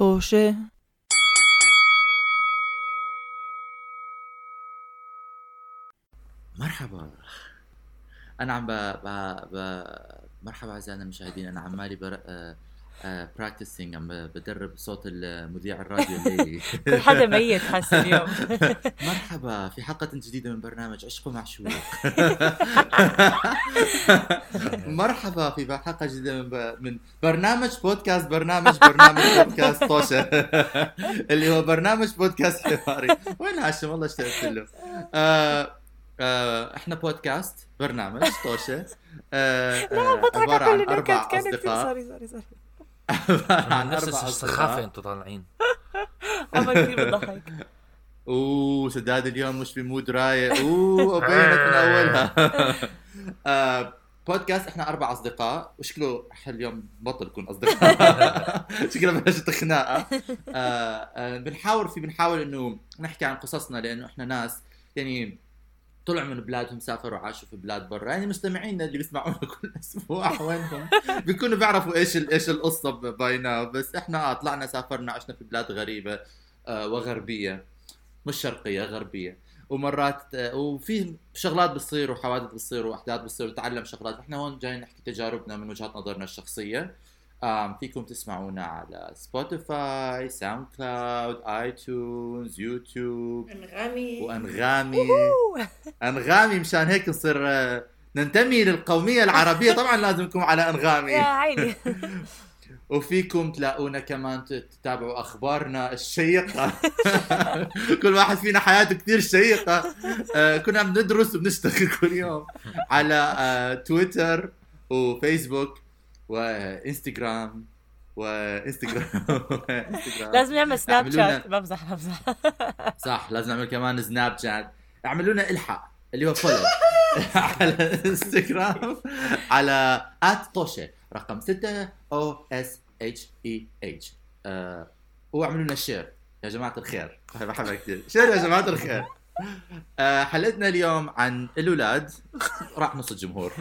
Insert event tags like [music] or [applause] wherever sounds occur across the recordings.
طوشة مرحبا. أنا عم ب... ب... ب... مرحبا أعزائنا المشاهدين. أنا عمالي prac... practicing عم بدرب صوت المذيع الراديو الليلي كل حدا ميت حاسس اليوم. [laughs] مرحبا في حلقة جديدة من برنامج عشق معشوق [laughs] مرحبا في حلقة جديدة من, ب... من برنامج بودكاست برنامج برنامج بودكاست طوشة. [laughs] اللي هو برنامج بودكاست حواري. وين هاشم؟ والله اشتقت له. آه... آه... إحنا بودكاست برنامج طوشة. آه... آه... عبارة عن أربع أصدقاء. sorry sorry sorry عن نفس السخافة أصدقاء. أنتم طالعين. [laughs] كثير بضحك [laughs] أوه سداد اليوم مش في mood رايق. أوه [laughs] وبينت من أولها. آه، بودكاست إحنا أربع أصدقاء. وشكله اليوم بطل يكون أصدقاء. شكله بلشت خناقه آه، آه، بنحاول في بنحاول إنه نحكي عن قصصنا لأنه إحنا ناس يعني طلعوا من بلادهم سافروا عاشوا في بلاد برا. يعني مستمعينا اللي بيسمعونا [laughs] كل أسبوع وينهم؟ بيكونوا بيعرفوا إيش إيش القصة باينة. بس إحنا آه طلعنا سافرنا عشنا في بلاد غريبة آه، وغربية. مش شرقية غربية. ومرات آه، وفي شغلات بتصير وحوادث بتصير وأحداث بتصير وتعلم شغلات. إحنا هون جايين نحكي تجاربنا من وجهه نظرنا الشخصية. آم، فيكم تسمعونا على Spotify SoundCloud iTunes YouTube أنغامي. وأنغامي. أنغامي مشان هيك نصير آه، ننتمي للقومية العربية. طبعا لازم نكون على يا انغامي عيني. [laughs] وفيكم تلاقونا كمان تتابعوا أخبارنا الشيقة. [laughs] كل واحد فينا حياته كثير شيقة. آه، كنا عم ندرس وبنشتغل كل يوم على آه، تويتر وفيسبوك. وإنستغرام وإنستغرام. [laughs] لازم نعمل سناب شات بمزح بمزح صح لازم نعمل كمان سناب شات اعملوا لنا الحق اللي هو follow [laughs] [laughs] على انستغرام على @طوشه رقم 6 أو اس اتش اي اتش واعملوا لنا share يا جماعة الخير. بحبها كثير. share يا جماعة الخير. [laughs] حلقتنا اليوم عن الأولاد. راح نص الجمهور. [laughs]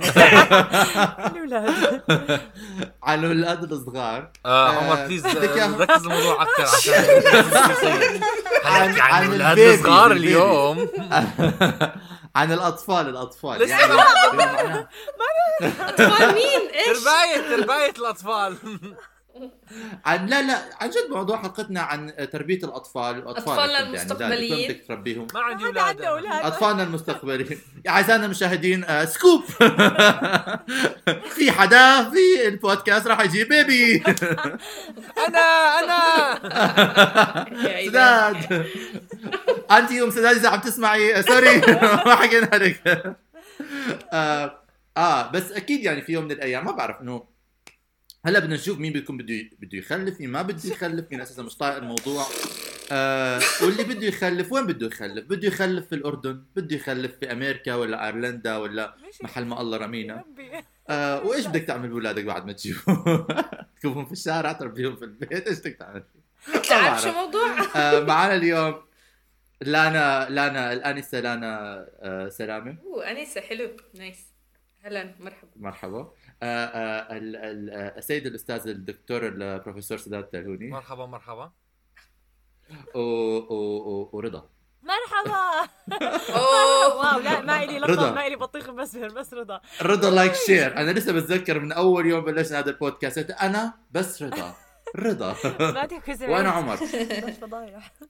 الأولاد. [laughs] عن الأولاد الصغار آه آه، عمر بليز إياها؟ ركز الموضوع أكثر عشان عن- عن عن الأولاد الصغار. اليوم. عن الأطفال الأطفال. لسه يعني أطفال مين؟ إيش؟ ترباية ترباية الأطفال. عن لا لا عن جد موضوع حلقتنا عن تربية الأطفال الأطفال أطفالنا يعني المستقبليين. وين بدك تربيهم؟ ما عندي أولاد. أطفالنا المستقبليين. يا اعزائنا المشاهدين آه scoop. [laughs] في حدا في البودكاست راح يجيب baby. [laughs] أنا أنا. [laughs] سداد. أنت يوم سداد إذا عم تسمعي آه، sorry. ما حكينا لك آه, آه بس أكيد يعني في يوم من الأيام ما بعرف إنه هلا بدنا نشوف مين بيكون بده بده يخلف مين ما بده يخلف مين أساسا مش طايق الموضوع. آه واللي بده يخلف وين بده يخلف؟ بده يخلف في الأردن بده يخلف في أمريكا ولا أيرلندا ولا محل ما الله رمينا. آه وإيش بدك تعمل بولادك بعد ما تجيبهم [laughs] تكبهم في الشارع تربيهم في البيت إيش بدك تعمل؟ تعرف شو موضوع؟ آه معنا اليوم لانا لانا الأنسة لانا آه سلامة. أوه أنسة حلو نايس. أهلا مرحبا. مرحبا. آه آه آه، السيد الأستاذ الدكتور البروفيسور سداد تلهوني مرحبا مرحبا. و- و- و- ورضا. مرحبا. [laughs] [laughs] wow لا ما الي. لقب ما الي بطيخ مسهر بس رضا. رضا like share أنا لسه بتذكر من أول يوم بلشنا هذا البودكاست. أنا بس رضا. رضا. [laughs] وأنا عمر. بس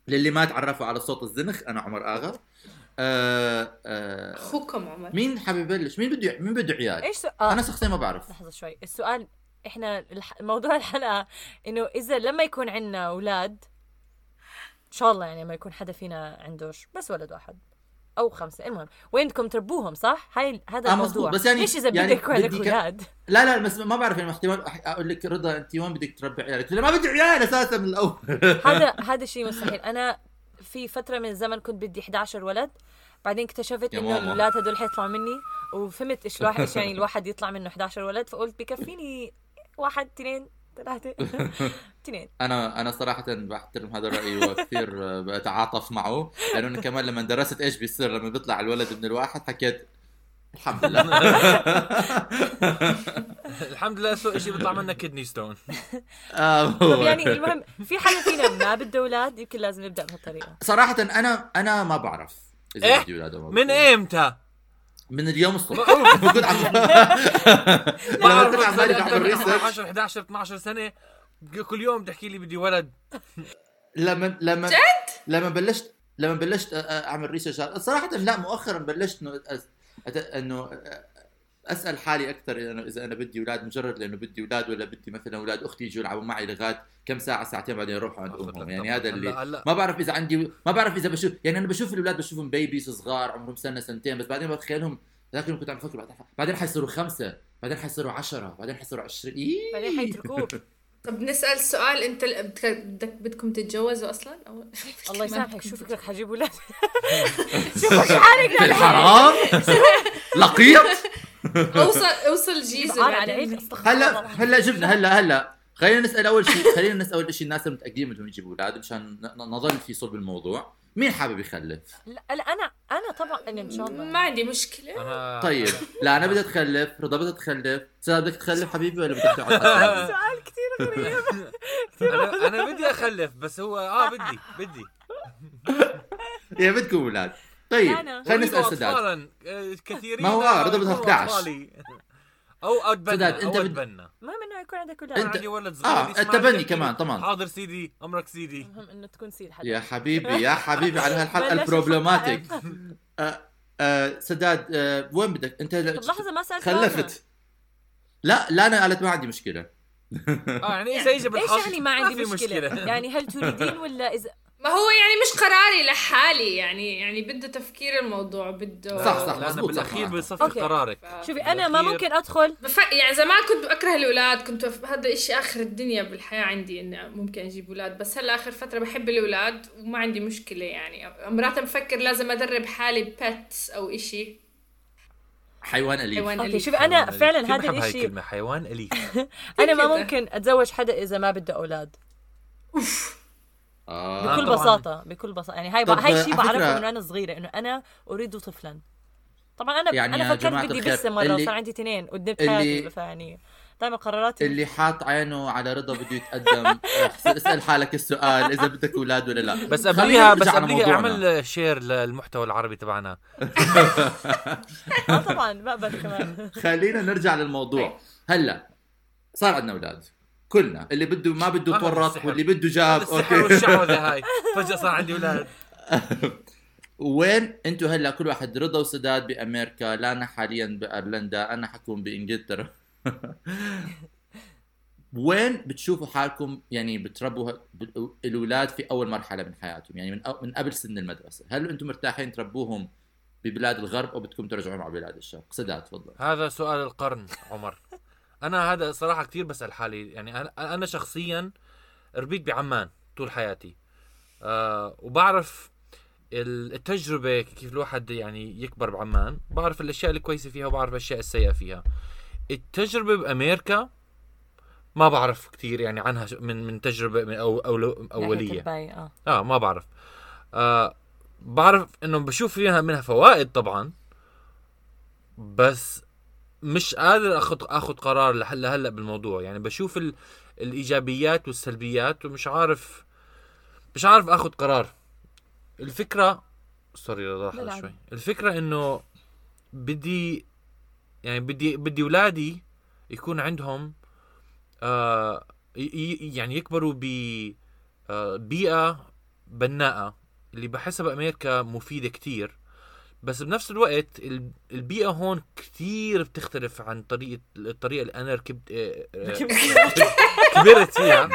للي ما تعرفوا على صوت الزنخ أنا عمر آغا. آه آه أخوكم عمر مين حابب يبلش مين بده مين بده عيال إيش سؤال آه. أنا شخصيا ما بعرف لحظة شوي السؤال إحنا الح... موضوع [laughs] الحلقة إنه إذا لما يكون عندنا أولاد إن شاء الله يعني ما يكون حدا فينا عنده بس ولد واحد أو خمسة المهم وين بدكم تربوهم صح؟ هاي هذا آه، الموضوع. بس يعني- ليش إذا يعني بدك عندك أولاد؟ لا لا بس ما بعرف يعني احتمال أقول لك رضا أنت وين بدك تربي عيالك؟ ما بدي عيال أساسا من الأول هذا [laughs] هذا شيء مستحيل أنا في فترة من الزمن كنت بدي 11 ولد بعدين اكتشفت إنه. الاولاد هدول حيطلعوا مني وفهمت إيش الواحد إيش يعني [laughs] الواحد يطلع منه 11 ولد فقلت بكفيني واحد اثنين ثلاثة [laughs] اثنين أنا أنا صراحة بحترم هذا الرأي وكثير بتعاطف معه لأنه كمان لما درست إيش بيصير لما بيطلع الولد من الواحد حكيت الحمد لله. [laughs] الحمد لله اسوء شيء بيطلع منك كدني ستون آه، طب يعني المهم في حدا فينا ما بده أولاد؟ يمكن لازم نبدأ بهالطريقة. صراحة أنا أنا ما بعرف إذا إيه؟ بدي أولاد أو ما من بدي. إمتى؟ من اليوم الصبح. كنت عم لما كنت عم بالي بعمل ريسيرش 10 11 12 سنة. كل يوم بتحكي لي بدي ولد. لما لما جد؟ لما بلشت لما بلشت أ- أ- أعمل research صراحة لا مؤخرا بلشت إنه أسأل حالي أكثر انه إذا أنا بدي أولاد مجرد لأنه بدي أولاد ولا بدي مثلا أولاد أختي يجوا يلعبوا معي لغايه كم ساعة ساعتين بعدين يروحوا عند امهم يعني هذا اللي ما بعرف إذا عندي ما بعرف إذا بشوف يعني أنا بشوف الأولاد بشوفهم babies صغار عمرهم سنة سنتين بس بعدين بتخيلهم لكن كنت عم بفكر بعدين بعدين حيصيروا خمسة بعدين حيصيروا عشرة بعدين حيصيروا 20 إيه. بعدين حيتركوه [laughs] طب نسأل سؤال انت ال- بدك بدك بدكم تتجوزوا أصلا؟ أو [laughs] الله يسامحك شو فكرك حجيب أولاد [laughs] شوف حالك في الحرام؟ لقيط؟ [laughs] اوصل أوصل جيزة هلا. هلا جبنا هلا هلا. خلينا نسأل أول شيء خلينا نسأل أول شيء الناس المتاكدين بدهم يجيبوا أولاد مشان ن- نظل في صلب الموضوع. مين حابب يخلف؟ لا لا، أنا أنا طبعا أنا إن شاء الله. ما عندي مشكلة. أنا طيب لا أنا بدي أتخلف رضا بدها تخلف سعد بدك تخلف حبيبي ولا بدك تقعد؟ سؤال كثير غريب. [laughs] أنا أنا بدي أخلف بس هو آه بدي بدي. [laughs] يا بدكم أولاد طيب أنا. خلينا نسأل سداد. آه، كثيرين. ما هو آه، رضا بدها يكونوا 11. أو أو أنت بد- أتبنى. المهم إنه يكون عندك أولاد أنت- عندي ولد صغير آه التبني كمان طبعا. حاضر سيدي أمرك سيدي. المهم إنه تكون سيد حدا يا حبيبي يا حبيبي على هالحلقة ال problematic. آه آه سداد آه وين بدك؟ أنت طب لحظة ما سألت خلفت. لا لا أنا قالت ما عندي مشكلة. آه يعني اذا اجى بالحظ إيش يعني ما عندي في مشكلة. يعني هل تريدين ولا اذا ما هو يعني مش قراري لحالي يعني يعني بده تفكير الموضوع بده صح، صح. لأنه بالأخير. بصفي أوكي. قرارك شوفي أنا ما ممكن أدخل بف... يعني زمان كنت بكره الأولاد كنت ف- هذا إشي آخر الدنيا بالحياة عندي إني ممكن أجيب أولاد بس هلأ آخر فترة بحب الأولاد وما عندي مشكلة يعني مرات بفكر لازم أدرب حالي pets أو إشي حيوان أليف حيوان أوكي. شوفي أنا فعلا بحب هذا هاي الاشي الكلمة حيوان أليف [laughs] أنا ما. ممكن أتزوج حدا إذا ما بده أولاد آه. بكل طبعاً. بساطة بكل بساطة. يعني هاي هاي شيء بعرفه من وأنا صغيرة إنه أنا أريد طفلا. طبعا أنا يعني أنا فكرت بدي بس مرة اللي- وصار عندي اثنين قدمت اللي- حياتي فيعني دائما قراراتي اللي حاط عينه على رضا بده يتقدم. آه، اسأل حالك السؤال إذا بدك أولاد ولا لا. بس قبليها بس قبليها. اعمل share للمحتوى العربي تبعنا. آه طبعا بقبل كمان. [laughs] خلينا نرجع للموضوع. هلأ صار عندنا أولاد. كلنا اللي بده ما بده تورط. واللي بده جاب أوكي. والشعوذه هاي. [laughs] فجأة صار عندي أولاد وين؟ أنتم هلا كل واحد رضا وسداد بأمريكا لانا حاليا بأيرلندا أنا حكون بإنجلترا. [laughs] وين بتشوفوا حالكم؟ يعني بتربوا الاولاد في أول مرحلة من حياتهم يعني من من قبل سن المدرسة. هل أنتم مرتاحين تربوهم ببلاد الغرب أو بدكم ترجعوهم على بلاد الشرق؟ سداد تفضل. هذا سؤال القرن عمر. أنا هذا صراحة كثير بسأل حالي يعني أنا أنا شخصيا ربيت بعمان طول حياتي. آه وبعرف ال- التجربة كيف الواحد يعني يكبر بعمان بعرف الأشياء الكويسة فيها وبعرف الأشياء السيئة فيها. التجربة بأمريكا ما بعرف كثير يعني عنها من من تجربة من أو أو أولية. تبعي آه. آه ما بعرف. آه بعرف إنه بشوف فيها منها فوائد طبعا بس مش قادر اخذ اخذ قرار لهلأ هلا بالموضوع. يعني بشوف ال... الإيجابيات والسلبيات ومش عارف مش عارف اخذ قرار. الفكرة سوري راح. شوي. الفكرة إنه بدي يعني بدي بدي اولادي يكون عندهم آه يعني يكبروا ب آه، بيئة بناءة اللي بحسها بأمريكا مفيدة كتير. بس بنفس الوقت ال- البيئة هون كتير بتختلف عن طريقة الطريقة اللي أنا ركبت آه، آه، [laughs] كبرت فيها.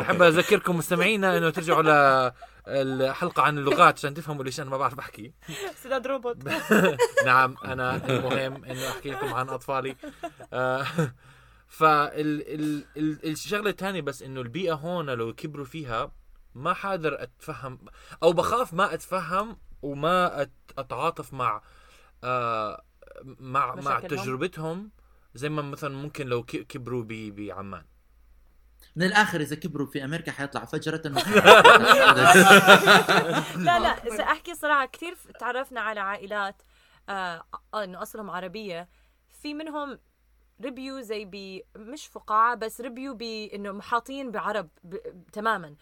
بحب أذكركم مستمعينا إنه ترجعوا للحلقة عن اللغات عشان تفهموا ليش أنا ما بعرف أحكي. [laughs] سداد روبوت. [laughs] نعم أنا المهم إنه أحكي لكم عن أطفالي. آه، فال ال ال الشغلة الثانية بس إنه البيئة هون لو كبروا فيها ما حقدر أتفهم أو بخاف ما أتفهم وما أت أتعاطف مع آه مع مع؟ تجربتهم زي ما مثلا ممكن لو كبروا بعمان. من الآخر إذا كبروا في أمريكا حيطلع فجرة [laughs] لا لا إذا أحكي صراحة كثير تعرفنا على عائلات آه إنه أصلهم عربية في منهم ربيوا زي ب مش فقاعة بس ربيوا بانه محاطين بعرب ب... تماما.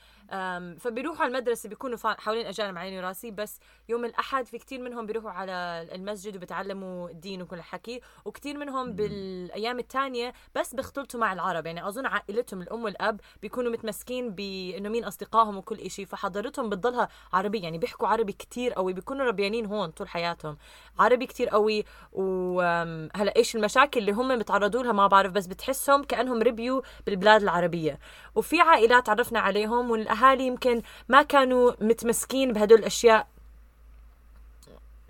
فبيروحوا على المدرسة بيكونوا حوالين أجانب عيني وراسي بس يوم الأحد في كتير منهم بيروحوا على المسجد وبتعلموا الدين وكل الحكي وكتير منهم بالأيام الثانية بس بيختلطوا مع العرب. يعني أظن عائلتهم الأم والأب بيكونوا متمسكين بانه مين اصدقائهم وكل إشي فحضارتهم بتضلها عربي يعني بيحكوا عربي كتير قوي بيكونوا ربيانين هون طول حياتهم. عربي كتير قوي وهلا إيش المشاكل اللي هم بيتعرضوا لها ما بعرف بس بتحسهم كأنهم ربيوا بالبلاد العربية. وفي عائلات عرفنا عليهم والاهالي يمكن ما كانوا متمسكين بهدول الأشياء.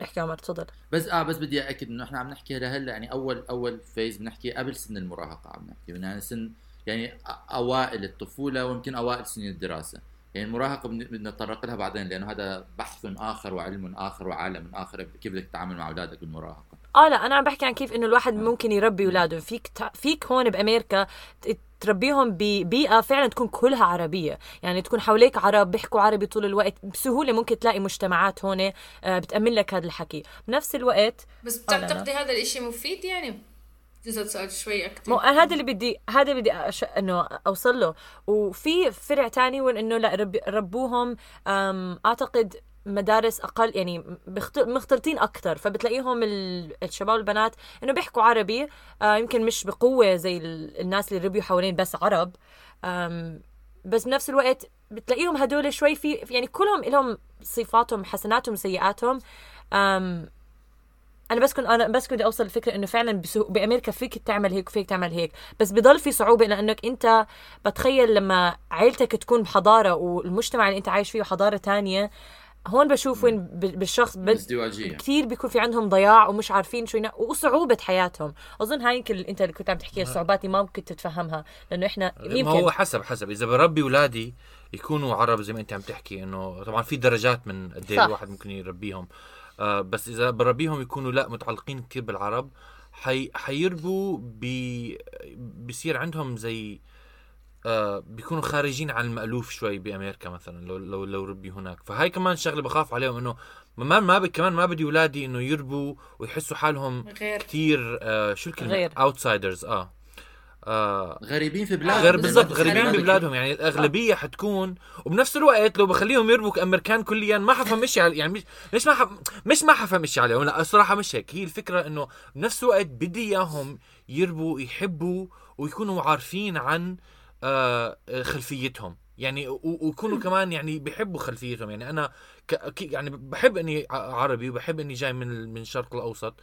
احكي عمر تفضل. بس آه بس بدي اكد إنه إحنا عم نحكي لهلأ يعني أول أول فيز بنحكي قبل سن المراهقة عم نحكي. يعني سن يعني أوائل الطفولة ويمكن أوائل سنين الدراسة. يعني المراهقة بدنا نتطرق لها بعدين لأنه هذا بحث آخر وعلم آخر وعالم آخر كيف بدك تتعامل مع أولادك بالمراهقة. آه لا أنا عم بحكي عن كيف إنه الواحد ممكن يربي أولاده. فيك ت... فيك هون بأمريكا تربيهم ببيئة فعلا تكون كلها عربية يعني تكون حواليك عرب بيحكوا عربي طول الوقت بسهولة ممكن تلاقي مجتمعات هون آه، بتأمن لك هذا الحكي بنفس الوقت بس آه،. بتعتقدي هذا الإشي مفيد يعني؟ سؤال شوي أكثر مو أنا هذا اللي بدي هذا بدي أش... إنه أوصل له وفي فرع تاني وانه لا رب... ربوهم أم... أعتقد مدارس أقل يعني. مختلطين أكثر فبتلاقيهم ال... الشباب والبنات إنه بيحكوا عربي آه يمكن مش بقوة زي ال... الناس اللي ربيوا حوالين بس عرب. بس بنفس الوقت بتلاقيهم هدول شوي في يعني كلهم لهم صفاتهم حسناتهم وسيئاتهم أم... أنا بس كنت أنا بس كنت أوصل الفكرة إنه فعلا. بأمريكا فيك تعمل هيك وفيك تعمل هيك بس بضل في صعوبة لأنك أنت بتخيل لما عيلتك تكون بحضارة والمجتمع اللي أنت عايش فيه حضارة تانية هون بشوف وين بالشخص. ازدواجية. كثير بيكون في عندهم ضياع ومش عارفين شو ينا... وصعوبة حياتهم. أظن هاي يمكن أنت اللي كنت عم تحكيها الصعوبات ما ممكن تتفهمها. لأنه إحنا ما يمكن هو حسب حسب. إذا بربي اولادي يكونوا عرب زي ما أنت عم تحكي إنه طبعا في درجات من قد إيه. الواحد ممكن يربيهم. آه بس إذا بربيهم يكونوا لا متعلقين كثير بالعرب حي حيربوا بي بصير عندهم زي آه بيكونوا خارجين عن المألوف شوي بأمريكا مثلا لو لو لو ربي هناك. فهاي كمان شغلة بخاف عليهم إنه ما ما كمان ما بدي اولادي إنه يربوا ويحسوا حالهم غير. كثير آه شو الكلمة؟ غير. outsiders آه. آه غريبين في بلادهم. غير بالضبط أنت غريبين ببلادهم يعني الأغلبية حتكون وبنفس الوقت لو بخليهم يربوا كأمريكان كليا ما حفهم على يعني مش مش ما حف... مش ما حفهم مشي عليهم. لا الصراحة مش هيك. هي الفكرة إنه بنفس الوقت بدي إياهم يربوا يحبوا ويكونوا عارفين عن آه خلفيتهم. يعني ويكونوا كمان يعني بيحبوا خلفيتهم. يعني أنا يعني بحب إني عربي وبحب إني جاي من من الشرق الأوسط.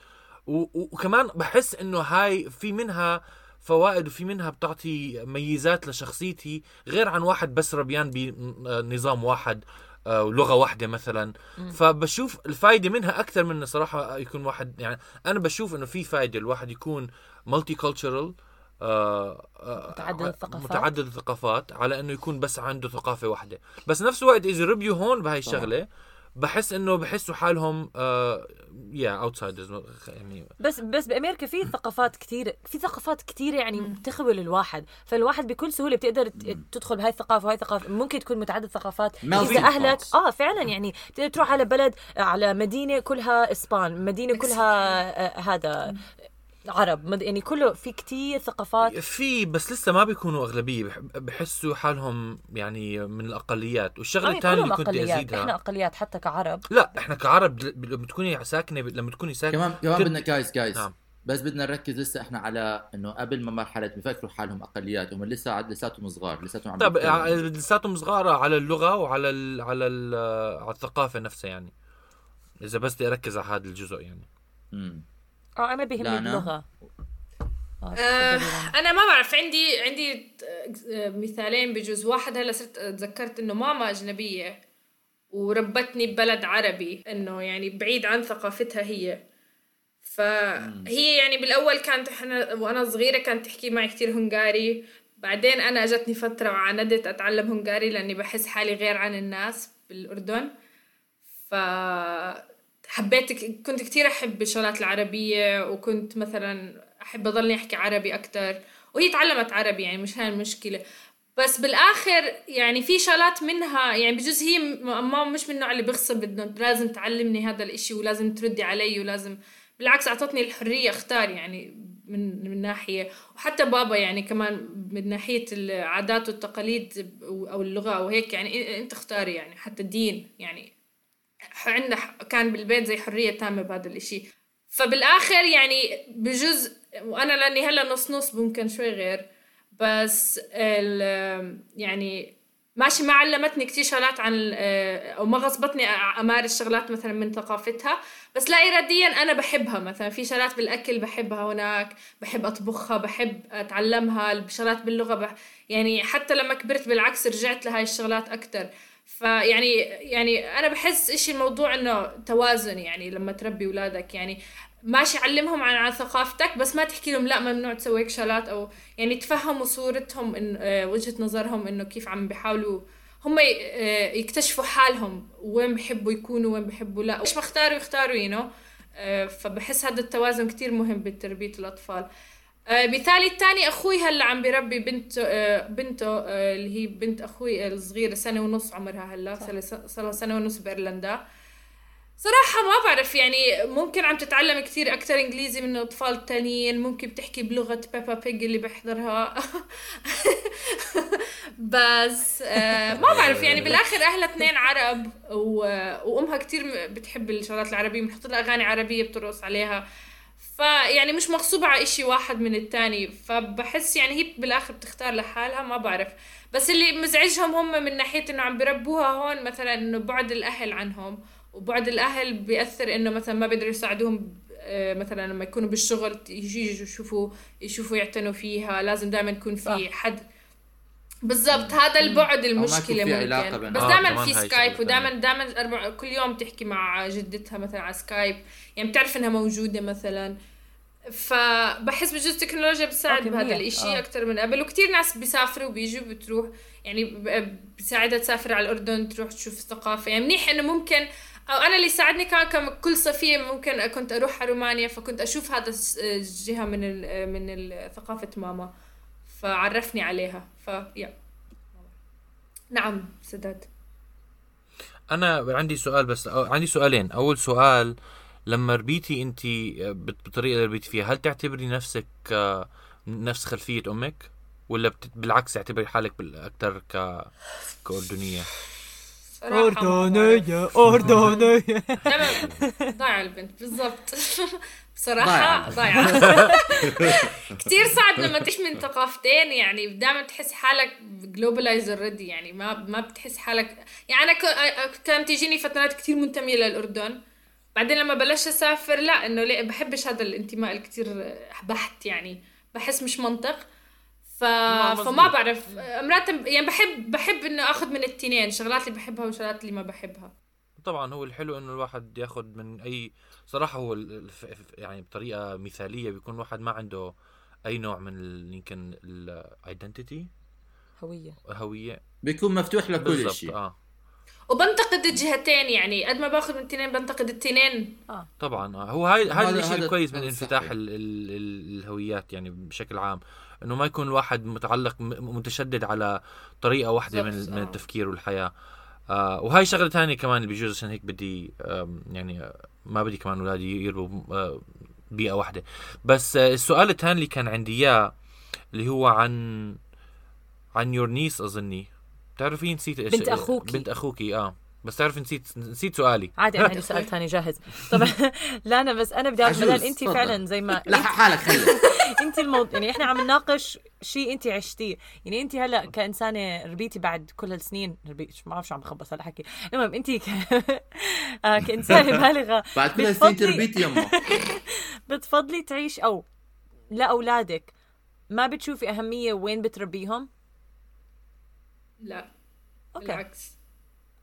وكمان بحس إنه هاي في منها فوائد وفي منها بتعطي ميزات لشخصيتي غير عن واحد بس ربيان بنظام واحد آه، ولغة واحدة مثلا. فبشوف الفائده منها أكثر من صراحة يكون واحد يعني أنا بشوف إنه في فائده الواحد يكون multicultural متعدد الثقافات. متعدد الثقافات على إنه يكون بس عنده ثقافة واحدة. بس نفس الوقت إذا ربيوا هون بهاي الشغلة بحس إنه بحسوا حالهم آه يا outsiders يعني بس بس بأمريكا في ثقافات كثيره في ثقافات كثيره يعني بتخبل الواحد. فالواحد بكل سهولة بتقدر تدخل بهاي الثقافة وهاي الثقافة ممكن تكون متعدد ثقافات إذا اهلك. آه فعلا يعني تقدر تروح على بلد على مدينة كلها إسبان مدينة كلها آه هذا. عرب مد- يعني كله في كتير ثقافات في بس لسه ما بيكونوا أغلبية بح- بحسوا حالهم يعني من الأقليات والشغلة آه الثانية اللي كنت أقليات أزيدها إحنا أقليات حتى كعرب لا إحنا كعرب لما تكوني ساكنة لما تكوني ساكنة كمان كمان بدنا جايز جايز نعم. بس بدنا نركز لسه إحنا على إنه قبل ما مرحلة بفكروا حالهم أقليات هم لسه عاد لساتهم صغار لساتهم عم طيب بيتكلموا. ع- لساتهم صغار على اللغة وعلى ال على ال على الثقافة نفسها يعني إذا بس بدي أركز على هذا الجزء يعني مم. آه أنا بيهمني اللغة. آه، آه،. أنا ما بعرف عندي عندي آه، مثالين بجوز واحد. هلا صرت تذكرت إنه ماما أجنبية وربتني ببلد عربي إنه يعني بعيد عن ثقافتها هي. فهي يعني بالأول كانت إحنا وأنا صغيرة كانت تحكي معي كتير هنغاري. بعدين أنا أجتني فترة وعاندت أتعلم هنغاري لأني بحس حالي غير عن الناس بالأردن. ف حبيت كنت كتير أحب الشغلات العربية وكنت مثلا أحب أضلني أحكي عربي أكتر وهي تعلمت عربي يعني مش هاي المشكلة. بس بالآخر يعني في شغلات منها يعني بجوز هي ما مش من النوع اللي بغصب انه لازم تعلمني هذا الإشي ولازم تردي علي ولازم بالعكس أعطتني الحرية أختار يعني من من ناحية. وحتى بابا يعني كمان من ناحية العادات والتقاليد أو اللغة أو هيك يعني أنت اختاري يعني حتى الدين يعني عندنا كان بالبيت زي حرية تامة بهذا الإشي. فبالآخر يعني بجزء وأنا لأني هلأ نص نص ممكن شوي غير بس يعني ماشي ما علمتني كتير شغلات عن آه، أو ما غصبتني أمارس شغلات مثلا من ثقافتها. بس لا اراديا أنا بحبها مثلا. في شغلات بالأكل بحبها هناك بحب أطبخها بحب أتعلمها شغلات باللغة بح يعني حتى لما كبرت بالعكس رجعت لهاي الشغلات أكثر فيعني يعني أنا بحس اشي الموضوع إنه توازن يعني لما تربي أولادك. يعني ماشي علمهم عن عن ثقافتك بس ما تحكي لهم لا ممنوع تسوي هيك شغلات. أو يعني تفهموا صورتهم إن آه، وجهة نظرهم إنه كيف عم بيحاولوا هم آه، يكتشفوا حالهم وين بحبوا يكونوا وين بحبوا لا. إيش ما اختاروا يختاروا يو آه، فبحس هذا التوازن كتير مهم بتربيه الأطفال. مثالي الثاني أخوي هلا عم بربي بنت بنته اللي هي بنت أخوي الصغيرة سنة ونص عمرها هلا صار لها سنة ونص بأيرلندا. صراحة ما بعرف يعني ممكن عم تتعلم كثير أكثر إنجليزي من الأطفال التانيين ممكن بتحكي بلغة بيبا بيج اللي بحضرها. [laughs] بس آه ما بعرف يعني بالآخر أهلها اثنين عرب و... وأمها كثير بتحب الشغلات العربية بنحط لها أغاني عربية بترقص عليها. فيعني مش مغصوبة على إشي واحد من التاني فبحس يعني هي بالآخر بتختار لحالها ما بعرف. بس اللي مزعجهم هم من ناحية إنه عم بربوها هون مثلا إنه بعد الأهل عنهم وبعد الأهل بيأثر إنه مثلا ما بيقدروا يساعدوهم آه، مثلا لما يكونوا بالشغل يجوا يشوفوا يشوفوا يعتنوا فيها لازم دائما يكون في حد بالضبط هذا البعد المشكلة ممكن. بس دائما آه في سكايب ودائما دائما كل يوم تحكي مع جدتها مثلا على سكايب يعني بتعرف إنها موجودة مثلا. فبحس بجوز التكنولوجيا بتساعد بهذا الإشي آه. أكثر من قبل. وكثير ناس بيسافروا وبيجوا بتروح يعني بساعدها تسافر على الأردن تروح تشوف الثقافة. يعني منيح إنه ممكن أو أنا اللي ساعدني كان كم كل صيفية ممكن كنت أروح على رومانيا فكنت أشوف هذا الجهة من من ثقافة ماما. فعرفني عليها. فيا نعم سداد. أنا عندي سؤال بس عندي سؤالين. أول سؤال لما ربيتي أنت بالطريقة اللي ربيتي فيها هل تعتبري نفسك نفس خلفية أمك؟ ولا بالعكس تعتبري حالك أكثر كأردنية؟ أردنية أردنية ضايعة البنت بالضبط. [laughs] بصراحة ضايعة. [laughs] كثير صعب لما تعيش من ثقافتين يعني دائما تحس حالك globalized already يعني ما ما بتحس حالك. يعني أنا كانت تجيني فترات كثير منتمية للأردن. بعدين لما بلشت أسافر لا إنه ليه بحبش هذا الانتماء الكثير بحت يعني بحس مش منطق. ف... فما بعرف. مرات يعني بحب بحب إنه آخذ من التنين شغلات اللي بحبها وشغلات اللي ما بحبها. طبعا هو الحلو إنه الواحد ياخذ من اي صراحة هو الف... يعني بطريقة مثالية بيكون الواحد ما عنده أي نوع من يمكن الايدنتيتي هوية. هوية. بيكون مفتوح لكل شيء. آه. وبنتقد الجهتين يعني. قد ما باخذ من التنين بنتقد التنين. آه. طبعا آه. هو هاي هذا الشيء الكويس من انفتاح ال ال ال الهويات يعني بشكل عام. إنه ما يكون الواحد متعلق متشدد على طريقة واحدة من من التفكير والحياة. آه وهاي شغلة ثانية كمان اللي بجوز عشان هيك بدي يعني ما بدي كمان اولادي يربوا آه بيئة واحدة. بس آه السؤال الثاني اللي كان عندي إياه اللي هو عن عن يور نيس أظني. بتعرفي نسيت إيش بنت أخوكي. بنت أخوكي آه. بس تعرف نسيت نسيت سؤالي. عادي أنا عندي [laughs] سؤال ثاني جاهز. طبعا [laughs] لا أنا بس أنا بدي أعرف انت فعلا زي ما لا حالك خلي. [laughs] انت الموضوع يعني إحنا عم نناقش شيء انت عشتيه. يعني انت هلأ كإنسانة ربيتي بعد كل هالسنين ربيت ما بعرف شو عم بخبص هلا حكي. المهم انت ك... آه كإنسانة بالغة بعد كل هالسنين تربيتي يما. بتفضلي تعيش أو لأولادك ما بتشوفي أهمية وين بتربيهم؟ لا أوكي. بالعكس.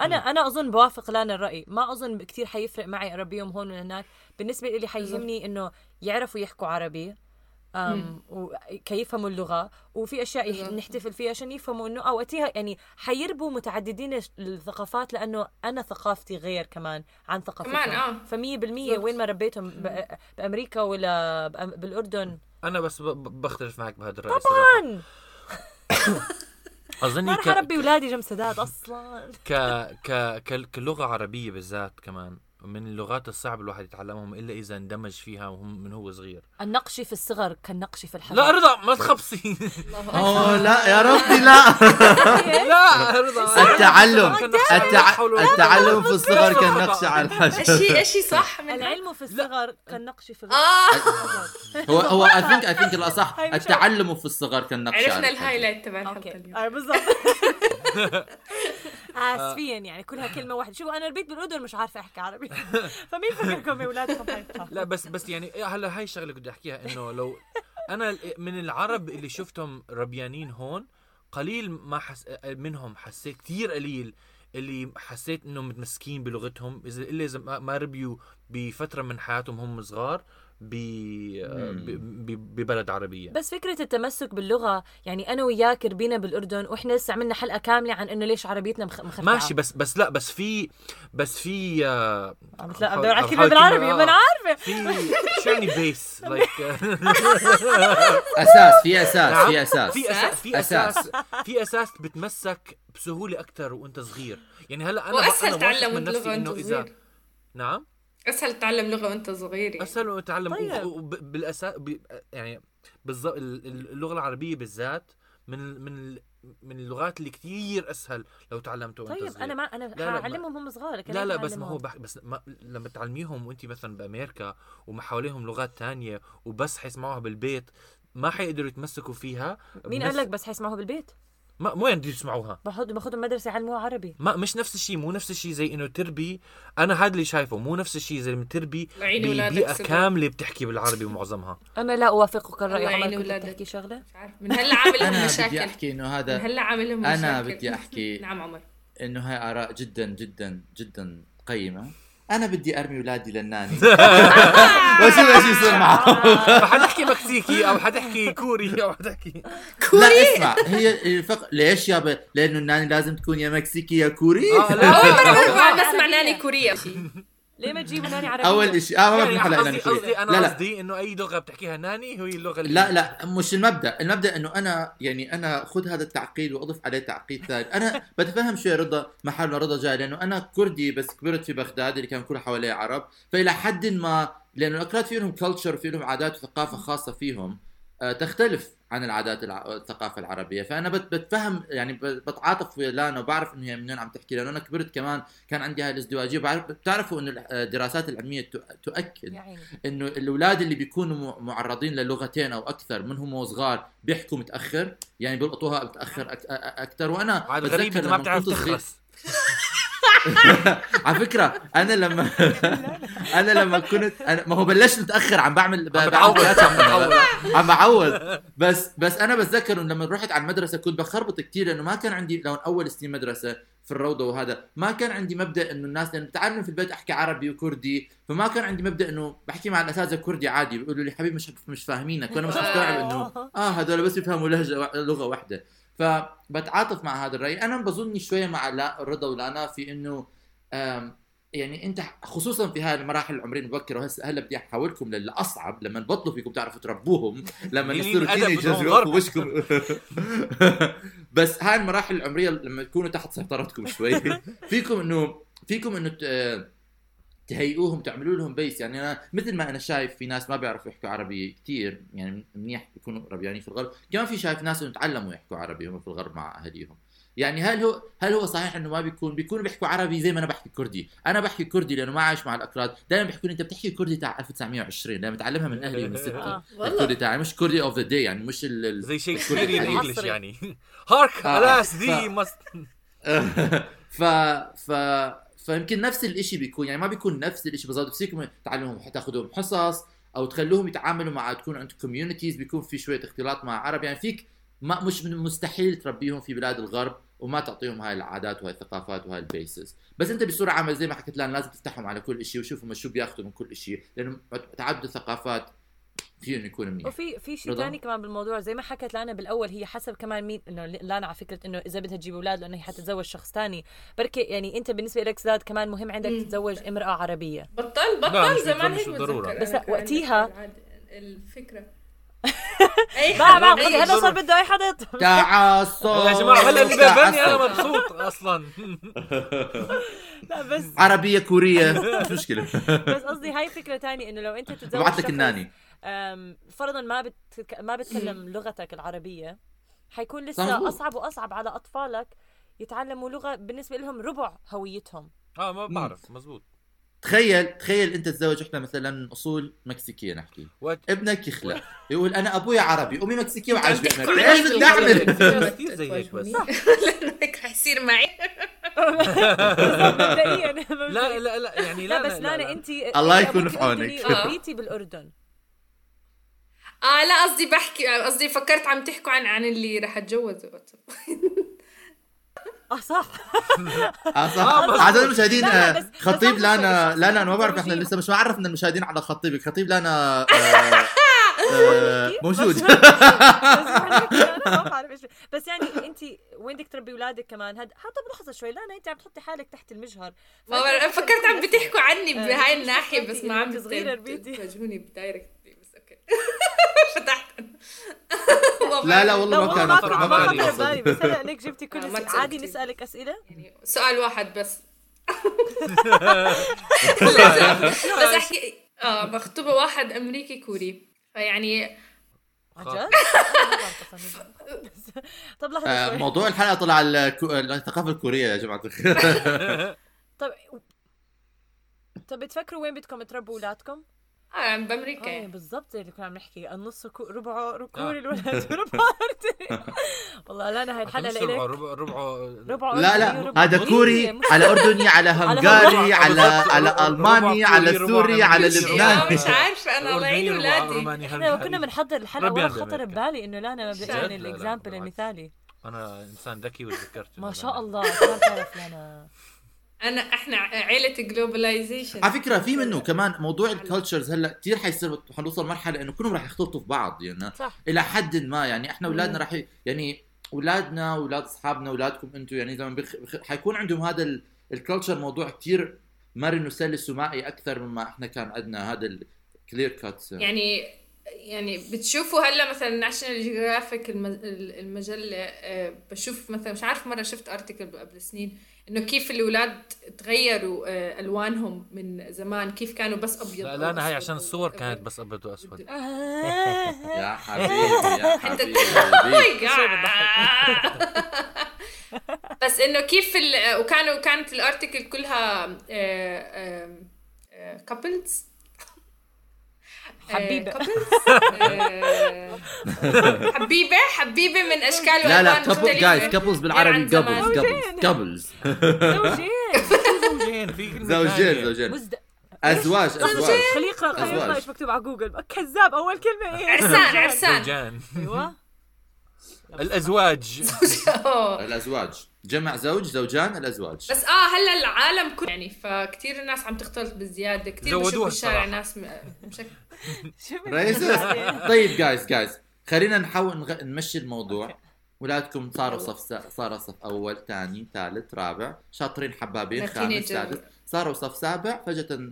أنا أنا أظن بوافق لانا الرأي. ما أظن كثير حيفرق معي اربيهم هون ولا هناك. بالنسبة لي حيهمني إنه يعرفوا يحكوا عربي أم وكي يفهموا اللغة. وفي أشياء نحتفل فيها عشان يفهموا إنه اوقاتها يعني حيربوا متعددين الثقافات لأنه أنا ثقافتي غير كمان عن ثقافتهم. كمان آه. فمية بالمية وين ما ربيتهم بأمريكا ولا بالأردن. أنا بس بختلف معك بهذا الرأي طبعا! [laughs] اظن ما رح اربي اولادي جنب سداد أصلا. ك ك كلغة عربية بالذات كمان. من اللغات الصعب الواحد يتعلمهم إلا إذا اندمج فيها وهم من هو صغير. النقش في الصغر كالنقش في الحجر لا رضا ما تخبصي. أوه لا يا ربي لا. [laughs] لا رضا. التعلم. التعلم في الصغر كالنقش على الحجر. أشي أشي صح من العلم في الصغر كالنقش في آه. [laughs] هو هو I think I think الأصح التعلم في الصغر كالنقش على عرفنا الحجر. ال highlight تبع الحلقة اليوم. آه، بالضبط. [laughs] اسفيا يعني كلها كلمة واحدة. شوفوا أنا ربيت بالأردن مش عارفة أحكي عربي. [laughs] فمين فكركم يا أولادكم؟ هيك لا بس بس يعني هلا هاي الشغلة بدي أحكيها إنه لو [laughs] أنا من العرب اللي شفتهم ربيانين هون قليل ما حس منهم حسيت كثير قليل اللي حسيت إنهم متمسكين بلغتهم. إذا إلا إذا ما ربيوا بفترة من حياتهم هم صغار ببلد عربية. بس فكرة التمسك باللغة يعني أنا وياك ربينا بالأردن وإحنا لسه عملنا حلقة كاملة عن إنه ليش عربيتنا مخ... مخربعة ماشي بس بس لا بس في بس في آه، عم بتلا- عم بحاول بالعربي ما أنا آه. عارفة في شو يعني base like أساس في أساس نعم. في أساس. في أساس في أساس. أساس. في أساس بتمسك بسهولة أكثر وأنت صغير. يعني هلأ أنا وأسهل تعلم من وأنت صغير. نعم؟ أسهل تتعلم لغة وأنت صغير يعني. أسهل وتعلم طيب. بالاساس يعني بالضبط اللغة العربية بالذات من من من اللغات اللي كثير أسهل لو تعلمتها وأنت طيب صغير أنا ما أنا لا، ما- هعلمهم هم صغار لا ليه لا بس ما؟ هو بح بس ما لما تعلميهم وأنت مثلا بأمريكا وما حواليهم لغات تانية وبس حيسمعوها بالبيت ما حيقدروا يتمسكوا فيها مين بنفس- قال لك بس حيسمعوه بالبيت؟ ما وين بده يسمعوها باخذ باخذهم مدرسة يعلموها عربي. ما مش نفس الشيء مو نفس الشيء زي إنه تربي. أنا هذا اللي شايفه مو نفس الشيء زي لما تربي ببيئه سبب. كاملة بتحكي بالعربي معظمها أنا لا أوافقك الرأي الله يعين عمر كنت. تحكي شغلة. مش عارف من هلا عامل لهم أنا بدي مشاكل أحكي إنه من هذا هلا عامل لهم مشاكل أنا بدي أحكي- نعم عمر. إنه هاي آراء جدا جدا جدا قيمة. أنا بدي أرمي اولادي للناني. [laughs] واشوف إيش يصير معهم فحتحكي مكسيكي أو حتحكي كوري أو حتحكي لا اسمع هي الفق... ليش يابا لأنه الناني لازم تكون يا مكسيكي يا كوري؟ آه،. اول مره بسمع. ناني كوريا ليه ما تجيبوا ناني عربية؟ أول شيء آه ما حلقه قصدي ناني قصدي أنا لا قصدي إنه أي لغة بتحكيها ناني هي اللغة اللي لا لا مش المبدأ. المبدأ إنه أنا يعني أنا خذ هذا التعقيد وأضف عليه تعقيد ثاني. أنا بتفهم شوي رضا محل رضا جاي لأنه أنا كردي بس كبرت في بغداد اللي كان كل حوالي عرب. فإلى حد ما لأنه الاكراد في لهم كلتشر في لهم عادات وثقافة خاصة فيهم. تختلف عن العادات الع... الثقافة العربية. فأنا بت... بتفهم يعني بتعاطف ويا لانا وبعرف إنه هي من وين عم تحكي لأنه أنا كبرت كمان كان عندي هاي الازدواجية. بعرف بتعرفوا إنه الدراسات العلمية ت... تؤكد إنه الأولاد اللي بيكونوا معرضين للغتين أو أكثر من هم صغار بيحكوا متأخر يعني بيلقطوها متاخر أكثر. وأنا غريب بتذكر انه ما بتعرف تخرس [laughs] [laughs] على فكرة أنا لما [laughs] أنا لما كنت أنا ما هو بلشت متأخر عم بعمل عم ثلاثة عم بعود بس بس أنا بتذكر إنه لما رحت على المدرسة كنت بخربط كثير لأنه ما كان عندي لو أول سنين مدرسة في الروضة وهذا. ما كان عندي مبدأ إنه الناس لأنه بتعلم في البيت أحكي عربي وكردي فما كان عندي مبدأ إنه بحكي مع الأساتذة كردي عادي. بيقولوا لي حبيبي مش مش فاهمينك وأنا مش مستوعب انه آه. هذول بس يفهموا لهجة لغة واحدة. فبتعاطف مع هذا الرأي. أنا بظني شوية مع لا رضا ولانا في إنه يعني أنت خصوصا في هاي المراحل العمرية المبكرة وهسه هلا بدي احولكم للأصعب لما تبطلوا فيكم تعرفوا تربوهم [laughs] لما يصيروا teenagers. وشكم. [laughs] بس هاي المراحل العمرية لما تكونوا تحت سيطرتكم شوي. [laughs] فيكم إنه فيكم إنه ت- تهيئوهم تعملوا لهم base يعني أنا مثل ما أنا شايف في ناس ما بيعرفوا يحكوا عربي كثير يعني منيح بيكونوا ربيانين في الغرب. كمان في شايف ناس إنه تعلموا يحكوا عربي هم في الغرب مع أهاليهم. يعني هل هو هل هو صحيح إنه ما بيكون بيكونوا بيحكوا عربي زي ما أنا بحكي كردي؟ أنا بحكي كردي لأنه ما عايش مع الاكراد دائما بيحكوا لي أنت بتحكي كردي تاع 1920 لما متعلمها من أهلي ومن ستي آه. الكردي تاعي مش كردي اوف ذا داي يعني مش ال زي شيكسبيريان الكردي انجلش. يعني. [laughs] هارك آه. الاس دي مست [laughs] ف ف فيمكن نفس الشيء بيكون يعني ما بيكون نفس الشيء بالضبط بس فيكم تعلمهم تاخذهم حصص أو تخلوهم يتعاملوا مع تكون عندكم كوميونيتيز بيكون في شوية اختلاط مع عرب يعني فيك ما مش من مستحيل تربيهم في بلاد الغرب وما تعطيهم هاي العادات وهاي الثقافات وهاي ال bases. بس أنت بصورة عامة زي ما حكيت لأن لازم تفتحهم على كل شيء وشوفوا ما شو بياخذوا من كل شيء لأنه تعدد الثقافات فيه إنه يكون منيح وفي في شيء؟ ثاني كمان بالموضوع زي ما حكت لانا بالأول هي حسب كمان مين إنه لانا على فكرة إنه إذا بدها تجيب أولاد لأنه هي حتتزوج شخص ثاني بركي يعني أنت بالنسبة لك زاد كمان مهم عندك. تتزوج امرأة عربية بطل بطل زمان هيك بالضرورة. بتذكر بس وقتيها- الفكرة [laughs] أي حدا خلي هلا صار بده أي حدا. تعصب يا جماعة هلا اللي بيقابلني أنا. مبسوط أصلا [laughs] لا بس عربية كورية مش مشكلة [laughs] بس قصدي هاي فكرة تانية إنه لو أنت تتزوج ببعث لك شخص، الناني فرضا ما بتك... ما بتكلم لغتك العربية حيكون. لسه أصعب وأصعب على أطفالك يتعلموا لغة بالنسبة لهم ربع هويتهم. آه ما بعرف مزبوط. تخيل تخيل أنت تتزوج إحنا مثلا من أصول مكسيكية نحكي. وقت ابنك يخلق يقول أنا ابويا عربي أمي مكسيكية وعايش تحكوا بامريكا عن إيش بدي اعمل كثير زي هيك بس؟ هيك رح يصير معي. مبدئيا لا لا لا يعني لا لا بس لانا انت الله يكون في عونك. ربيتي بالأردن. آه لا قصدي بحكي قصدي فكرت عم تحكوا عن عن اللي رح اتجوزه. آه صح. [laughs] آه صح. اعزائي المشاهدين لا، لا، آه، بس- بس خطيب لانا. لانا أنا ما بعرف إحنا. لسه مش معرفنا المشاهدين على خطيبك. خطيب لانا آه، [laughs] آه، موجود. بس- [laughs] أنا ما بعرف إيش- بس يعني أنت وين بدك تربي أولادك كمان؟ هاد حتى بلحظه شوي. لانا أنت عم تحطي حالك تحت المجهر. ما بعرف فكرت عم بتحكوا عني آه، بهاي الناحية بس ما عم صغيرة ربيتي. بدايركت [laughs] فتحت [laughs] لا لا والله ما كان ما خطر كنت على ما بالي. ببالي بس هلا انك جبتي كل آه، تسأل عادي. نسألك أسئلة؟ يعني سؤال واحد بس. [laughs] بس أحكي. آه مخطوبة واحد أمريكي كوري. فيعني. طب آه، لحظه شوي. موضوع الحلقة طلع الثقافة الكورية يا جماعة. الخير طب طب بتفكروا وين بدكم؟ تربوا اولادكم؟ آه بأمريكا آه يعني. بالضبط اللي كنا عم نحكي النص. ربعه آه. [laughs] كوري الولد أردني. والله لا أنا هاي الحلقة نص ربع لإلك ربع ربع ربعه لا لا هذا كوري. على أردني على هنغاري على. [laughs] على ألماني على سوري على. آه، لبناني مش عارفة أنا الله يعين أولادي إحنا كنا بنحضر الحلقة ولا خطر. ببالي إنه لا أنا؟ مبدئيا لا، لا، ال example. المثالي أنا إنسان ذكي وتذكرت ما شاء الله كمان تعرف لنا أنا إحنا عيلة globalization على فكرة في منه كمان موضوع ال cultures هلأ كثير حيصير حنوصل مرحلة إنه كلهم رح يختلطوا في بعض يعني صح. إلى حد ما يعني إحنا أولادنا رح. يعني أولادنا أولاد أصحابنا أولادكم أنتم يعني زمان بخ... بخ... حيكون عندهم هذا ال- ال culture موضوع كثير مرن وسلس ومايع أكثر مما إحنا كان عندنا هذا ال clear cut يعني يعني بتشوفوا هلا مثلا ناشونال جيوغرافيك المجلة آه، بشوف مثلا مش عارف مرة شفت article قبل سنين إنه كيف الأولاد تغيروا آه، ألوانهم من زمان كيف كانوا بس أبيض لا أنا هاي عشان الصور أبيض. كانت بس أبيض وأسود. [laughs] يا حبيبي يا حبيبي [laughs] بتضحك. [laughs] بس إنه كيف ال... وكانوا كانت ال article كلها couples حبيبة. [laughs] آه، حبيبة حبيبة من أشكال لا لا وألوان couple مختلفة. guys couples بالعربي. couples couples couples زوجين. زوجين. [laughs] زوجين. أزواج أزواج. خليه يقرا. إيش مكتوب على جوجل. كذاب أول كلمة إيه؟ عرسان عرسان. زوجان أيوه. [laughs] الأزواج. الأزواج. جمع زوج زوجان الأزواج. بس آه هلا العالم كله يعني فكتير الناس عم تختلط بالزياده كتير بشوف بالشارع. ناس مشك... [laughs] رئيس؟ [laughs] طيب جايز جايز خلينا نحاول نغ... نمشي الموضوع. اولادكم صاروا صف صاروا صف أول ثاني ثالث رابع. شاطرين حبابين خامس. سادس. صاروا صف سابع. فجأة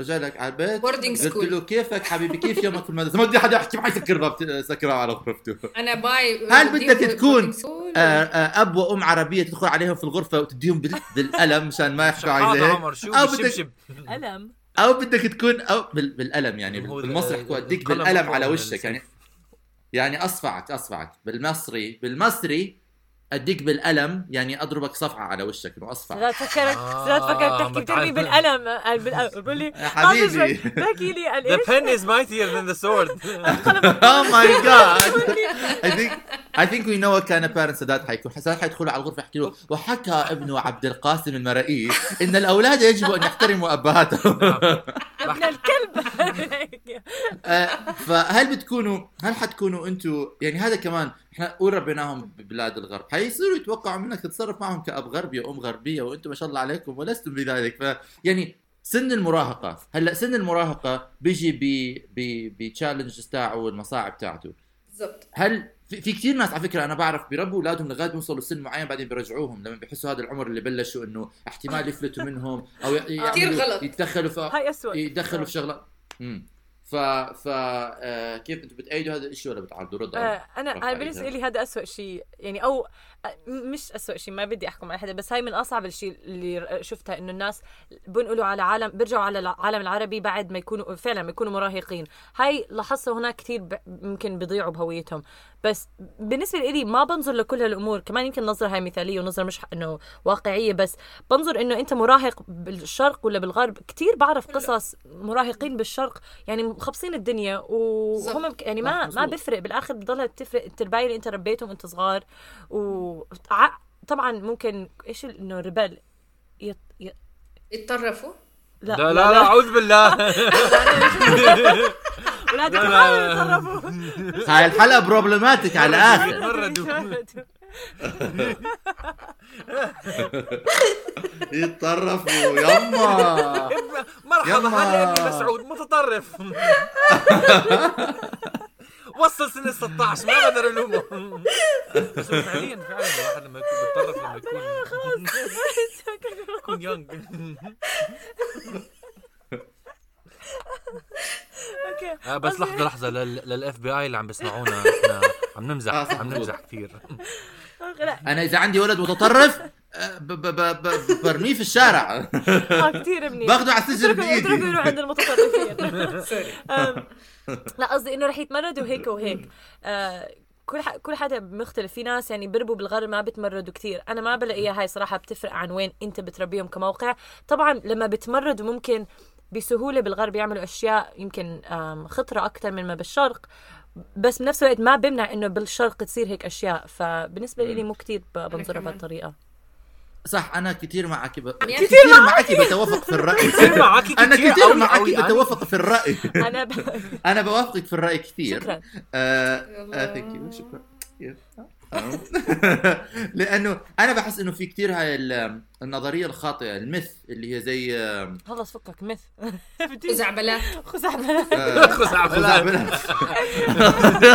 رجع لك على البيت. Boarding قلت. له كيفك حبيبي؟ كيف يومك في المدرسة؟ ما بدي حدا يحكي معي سكر باب سكر على غرفته أنا باي هل بدك تكون؟ آه، آه، أب وأم عربية تدخل عليهم في الغرفة وتديهم بال- بالقلم مشان ما يحكوا على هيك عمر شو أو بدك- ألم. أو بدك تكون أو بال- بالقلم يعني يحكوا أديك القلم بالقلم على من وشك يعني. يعني اصفعك اصفعك بالمصري بالمصري أديك بالقلم يعني أضربك صفعة على وشك إنه أصفع. لا تفكرك آه، لا تفكرك تحكي بتعرف. بترمي بالقلم قال بالقلم بقول لي حبيبي. تحكي لي قال The إيش؟ pen is mightier than the sword. أو ماي جاد I think I think we know what kind of parents سداد حيكون. سداد حيدخلوا على الغرفة يحكي له وحكى ابنه عبد القاسم المرائي إن الأولاد يجب أن يحترموا ابهاتهم [laughs] ابن [laughs] الكلب. [laughs] آه، فهل بتكونوا هل حتكونوا أنتم يعني هذا كمان إحنا قول ربيناهم ببلاد الغرب. حيصيروا يتوقعوا منك تتصرف معهم كأب غربي وام غربية وأنتم ما شاء الله عليكم ولستم بذلك. ف يعني سن المراهقة. هلأ سن المراهقة بيجي ب ب بتشالنج تاعه والمصاعب تاعته. بالضبط. هل في, في كثير ناس على فكرة أنا بعرف بيربوا أولادهم لغاية ما يوصلوا سن معين بعدين بيرجعوهم لما بيحسوا هذا العمر اللي بلشوا إنه احتمال يفلتوا منهم أو ي- كتير يعملوا- غلط. يتدخلوا في هاي اسوء يدخلوا في امم ف ف آه كيف أنتم بتأيدوا هذا الشيء ولا بتعارضوا رضا؟ آه، أنا أنا بالنسبة. لي هذا أسوأ شيء يعني أو مش أسوأ شيء ما بدي أحكم على حدا بس هاي من أصعب الشيء اللي شفتها إنه الناس بنقولوا على عالم بيرجعوا على العالم العربي بعد ما يكونوا فعلا ما يكونوا مراهقين هاي لاحظتها هناك كثير. ممكن بيضيعوا بهويتهم بس بالنسبة لي ما بنظر لكل هالأمور كمان يمكن نظرة هاي مثالية ونظرة مش إنه واقعية بس بنظر إنه أنت مراهق بالشرق ولا بالغرب كثير بعرف قصص مراهقين بالشرق يعني مخبصين الدنيا وهم. يعني ما ما مزبوط. بيفرق بالآخر بضلها تفرق التربية اللي أنت ربيتهم وأنت صغار و طبعا ممكن إيش إنه rebel يط... ي... يتطرفوا؟ لا لا لا لا أعوذ بالله. اولادك [laughs] لا، ما لا. يتصرفوا هاي الحلقة problematic على تمردوا يتطرفوا. [laughs] يما. مرحبا. هذا ابني مسعود متطرف. [laughs] وصل سن 16 ما بقدر ألومه. [laughs] بس فعليا فعلا الواحد لما يكون بيتطرف لما يكون [laughs] يكون young [laughs] okay. آه بس لحظة لحظة. لل FBI اللي عم بيسمعونا إحنا عم نمزح آه، عم. نمزح كثير. لا. أنا إذا عندي ولد متطرف آه، ب- ب- ب- ب- برميه في الشارع. آه كثير منيح. باخده على السجن اتركوا بإيدي. يروح عند المتطرفين. لا قصدي إنه رح يتمردوا هيك وهيك. آه، كل ح... كل حدا مختلف. في ناس يعني بربوا بالغرب ما بتمردوا كثير أنا ما بلاقيها هاي صراحة بتفرق عن وين أنت بتربيهم كموقع. طبعا لما بتمردوا ممكن بسهولة بالغرب يعملوا أشياء يمكن خطرة أكثر من ما بالشرق. بس بنفس الوقت ما بمنع إنه بالشرق تصير هيك أشياء. فبالنسبة لي مو كثير بنظرها. بهالطريقة. صح أنا كثير معك ب... كتير كثير معك بتوافق في الرأي [laughs] كثير معك أنا كتير كثير معك يعني. بتوافق في الرأي أنا ب... [laughs] أنا بوافقك في الرأي كثير شكرا آه. آه شكرا. [laughs] لأنه أنا بحس إنه في كثير هاي ال- النظرية الخاطئة المث اللي هي زي آه، خلص فكك مث [laughs] خزعبلات. خزعبلات. آه، [laughs] خزعبلات.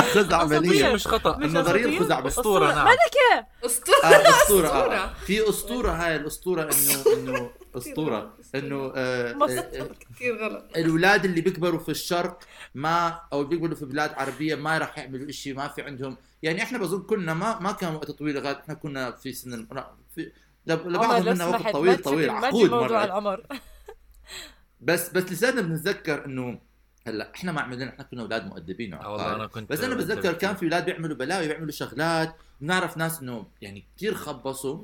خزعبلات. مش خطأ. النظرية الخزعبلية. أسطورة نعم. ملكه أسطورة. آه أسطورة. آه. أسطورة. في أسطورة هاي الأسطورة انه إنه أسطورة. إنه آه، آه، كثير غلط. الأولاد اللي بيكبروا في الشرق ما أو بيكبروا في بلاد عربية ما راح يعملوا إشي ما في عندهم يعني إحنا بظن كنا ما ما كان وقت طويل لغاية إحنا كنا في سن الم- لا، في لبعض منا وقت طويل طويل عقود موضوع مرة. العمر. [laughs] بس بس لساتنا بنتذكر إنه هلأ إحنا ما عملنا إحنا كنا أولاد مؤدبين آه والله. أنا كنت بس أنا بتذكر كان. في أولاد بيعملوا بلاوي بيعملوا شغلات بنعرف ناس إنه يعني كثير خبصوا.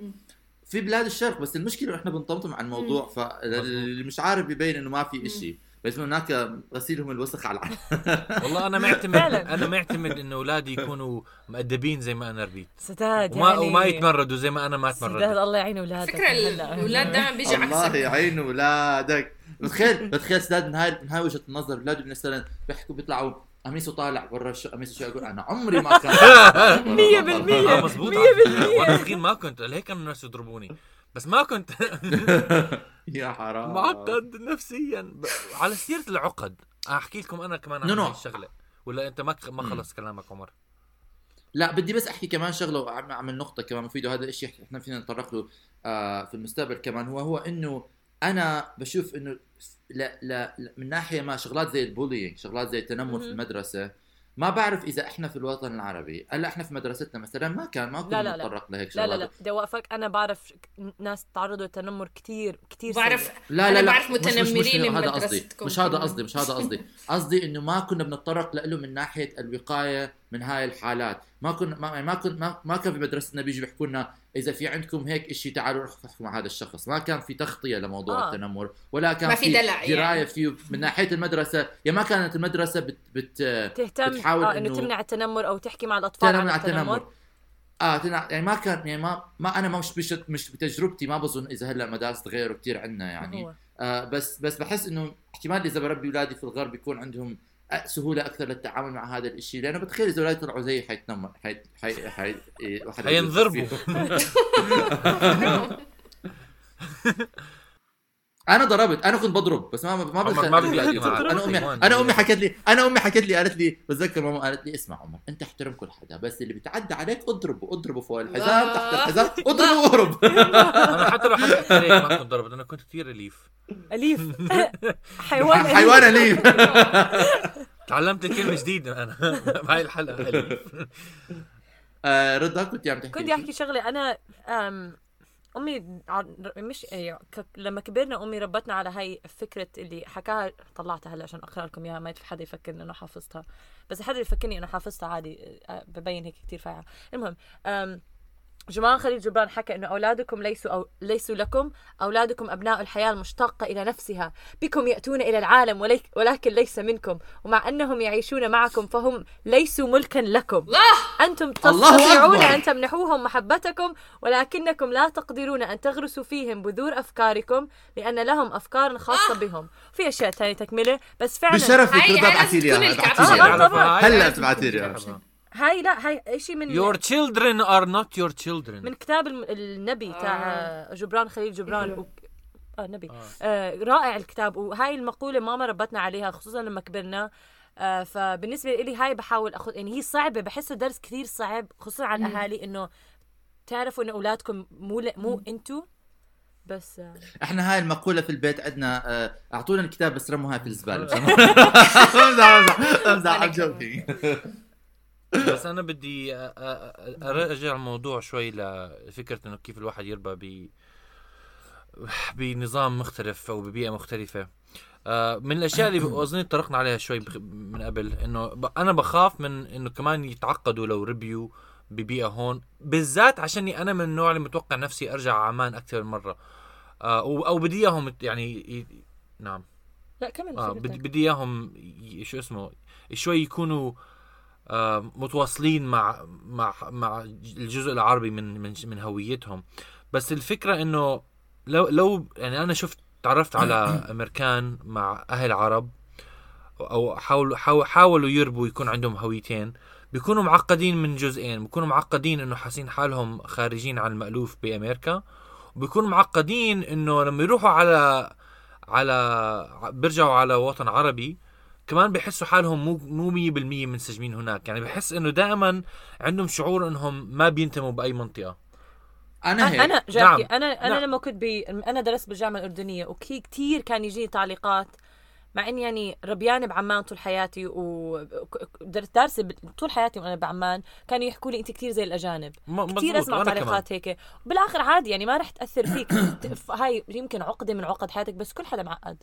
في بلاد الشرق بس المشكلة إحنا بنطمطم على الموضوع فاللي مش عارف ببين إنه ما في إشي. بس هناك غسيلهم الوسخ على العالم [laughs] والله أنا معتمد. أنا معتمد إنه أولادي يكونوا مؤدبين زي ما أنا ربيت سداد وما يعني وما يتمردوا زي ما أنا ما سداد تمردت الله يعين أولادك فكرة هلا. الأولاد دائما بيجي الله عكسك يعين أولادك بتخيل بتخيل سداد من هاي من هاي وجهة النظر اولاده مثلا بيحكوا بيطلعوا قميصه طالع برا الشقه قميصه شو يقول أنا عمري ما كان [laughs] مية بالمية. آه مزبوط مية على فكرة. بالمية. وأنا صغير ما كنت لهيك كانوا الناس يضربوني بس ما كنت [laughs] يا حرام. معقد نفسيا. على سيرة العقد. أحكي لكم أنا كمان عن الشغلة. ولا أنت ما ما خلص كلامك عمر؟ لا بدي بس أحكي كمان شغلة أعمل نقطة كمان مفيدة. وهذا الشيء إحنا فينا نتطرق له آه في المستقبل كمان. هو هو إنه أنا بشوف إنه لا لا, لا من ناحية ما شغلات زي البولينج شغلات زي التنمر في. المدرسة ما بعرف إذا إحنا في الوطن العربي هلأ إحنا في مدرستنا مثلا ما كان ما كنا لا، لا. نتطرق لهيك لا شغلات لا لا. بدي اوقفك أنا بعرف ناس تعرضوا للتنمر كثير كثير بعرف لا لا لا. بعرف متنمرين هذا قصدي. مش هذا. قصدي مش هذا قصدي. [laughs] قصدي إنه ما كنا بنتطرق له من ناحية الوقاية من هاي الحالات. ما كنا ما يعني ما كن ما, ما كان في مدرستنا بيجوا بيحكوا لنا إذا في عندكم هيك شيء تعالوا روحوا احكوا مع هذا الشخص ما كان في تغطية لموضوع آه. التنمر ولا كان ما في دلع دراية يعني. فيه من ناحية المدرسة يا ما كانت المدرسة بت, بت تهتم بتحاول آه إنه تمنع التنمر أو تحكي مع الأطفال عن التنمر التنمر آه تنع... يعني ما كان يعني ما ما أنا مش مش مش بتجربتي ما بظن إذا هلأ مدارس تغيروا كثير عندنا يعني هو. آه بس بس بحس إنه احتمال إذا بربي أولادي في الغرب يكون عندهم سهولة أكثر للتعامل مع هذا الشيء لأنه بتخيل إذا اولادي طلعوا زي حيتنمر حي حي حي حينضربوا. [laughs] [laughs] أنا ضربت أنا كنت بضرب بس ما ما بدخل ما. أنا أمي؟ أنا أمي حكت لي أنا أمي حكت لي قالت لي بتذكر ماما قالت لي اسمع عمر أنت احترم كل حدا بس اللي بيتعدى عليك اضربه اضربه فوق الحزام. تحت الحزام اضربه واهرب [laughs] أنا حتى لو حدا عليك ما كنت ضربت أنا كنت كثير أليف أليف [laughs] حيوان أليف. حيوان أليف [laughs] تعلمت كلمة جديدة أنا بهاي الحلقة آه، رضا كنت عم تحكي كنت أحكي شغلة أنا أمي مش ك- لما كبرنا أمي ربتنا على هاي فكرة اللي حكاها طلعتها هلا عشان أقرأ لكم إياها ما حدا يفكرني إنه حافظتها. بس حدا يفكرني إنه حافظتها عادي أه، ببين هيك كثير فايعة. المهم أم جمال خليل جبران حكى إنه أولادكم ليسوا أو ليسوا لكم أولادكم أبناء الحياة المشتاقه إلى نفسها. بكم يأتون إلى العالم وليك ولكن ليس منكم. ومع أنهم يعيشون معكم فهم ليسوا ملكا لكم. الله! تستطيعون. أن تمنحوهم محبتكم ولكنكم لا تقدرون أن تغرسوا فيهم بذور أفكاركم لأن لهم أفكار خاصة بهم. في أشياء ثانية تكملة بس فعلا بشرفك ابعثي لي اياها آه،. هلا تبعتي لي. هاي لا هاي شيء من Your children are not your children. من كتاب النبي تاع آه. جبران خليل جبران. إيه. و... آه نبي آه. آه رائع الكتاب. وهاي المقولة ماما ربتنا عليها خصوصا لما كبرنا. آه فبالنسبة لي هاي بحاول أخذ يعني هي صعبة بحسه درس كثير صعب خصوصا على الأهالي إنه تعرفوا إنه أولادكم مو ل... مو أنتوا. بس آه. إحنا هاي المقولة في البيت عندنا آه، أعطونا الكتاب بس رموها في الزبالة. [laughs] أمزح أمزح [laughs] joking. بس أنا بدي أرجع الموضوع شوي لفكرة إنه كيف الواحد يربى ب بنظام مختلف أو ببيئة مختلفة. آه، من الأشياء اللي [clears throat] أظن طرقنا عليها شوي من قبل إنه أنا بخاف من إنه كمان يتعقدوا لو ربيوا ببيئة هون بالذات عشاني أنا من النوع اللي متوقع نفسي أرجع عمان أكثر من مرة. آه، أو أو بدي إياهم يعني نعم. لا كمل فكرتك. بدي إياهم شو اسمه شوي يكونوا آه متواصلين مع مع مع الجزء العربي من من من هويتهم. بس الفكرة إنه لو لو يعني أنا شفت تعرفت على [clears throat] أمريكان مع أهل عرب أو حاولوا حاول- حاولوا يربوا يكون عندهم هويتين بيكونوا معقدين من جزئين. بيكونوا معقدين إنه حاسين حالهم خارجين عن المألوف بأمريكا وبيكونوا معقدين إنه لما يروحوا على على بيرجعوا على وطن عربي كمان بحسوا حالهم مو مو 100% منسجمين هناك. يعني بحس إنه دائما عندهم شعور إنهم ما بينتموا بأي منطقة. أنا هيك. أنا جاكي نعم. أنا أنا نعم. لما كنت ب أنا درست بالجامعة الأردنية وكي كثير كان يجيني تعليقات مع إني يعني ربيانة بعمان طول حياتي ودرست دارسة طول حياتي وأنا بعمان كانوا يحكوا لي انت كثير زي الأجانب. كثير أسمع. تعليقات هيك. بالاخر عادي يعني ما رح تأثر فيك. [coughs] هاي يمكن عقدة من عقد حياتك بس كل حدا معقد.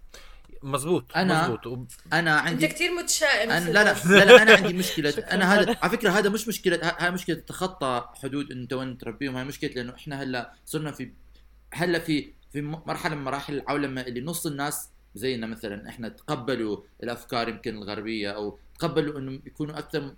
مزبوط أنا- مزبوط. أنا أنت عندي كثير متشائم أنا لا لا. لا, لا أنا عندي [laughs] مشكلة. أنا هذا على فكرة هذا مش مشكلة هاي مشكلة تتخطى حدود أنت وين تربيهم. هاي مشكلة لأنه إحنا هلا صرنا في هلا في في مرحلة من مراحل العولمة اللي نص الناس زينا. مثلا إحنا تقبلوا الأفكار يمكن الغربية أو تقبلوا إنه يكونوا أكثر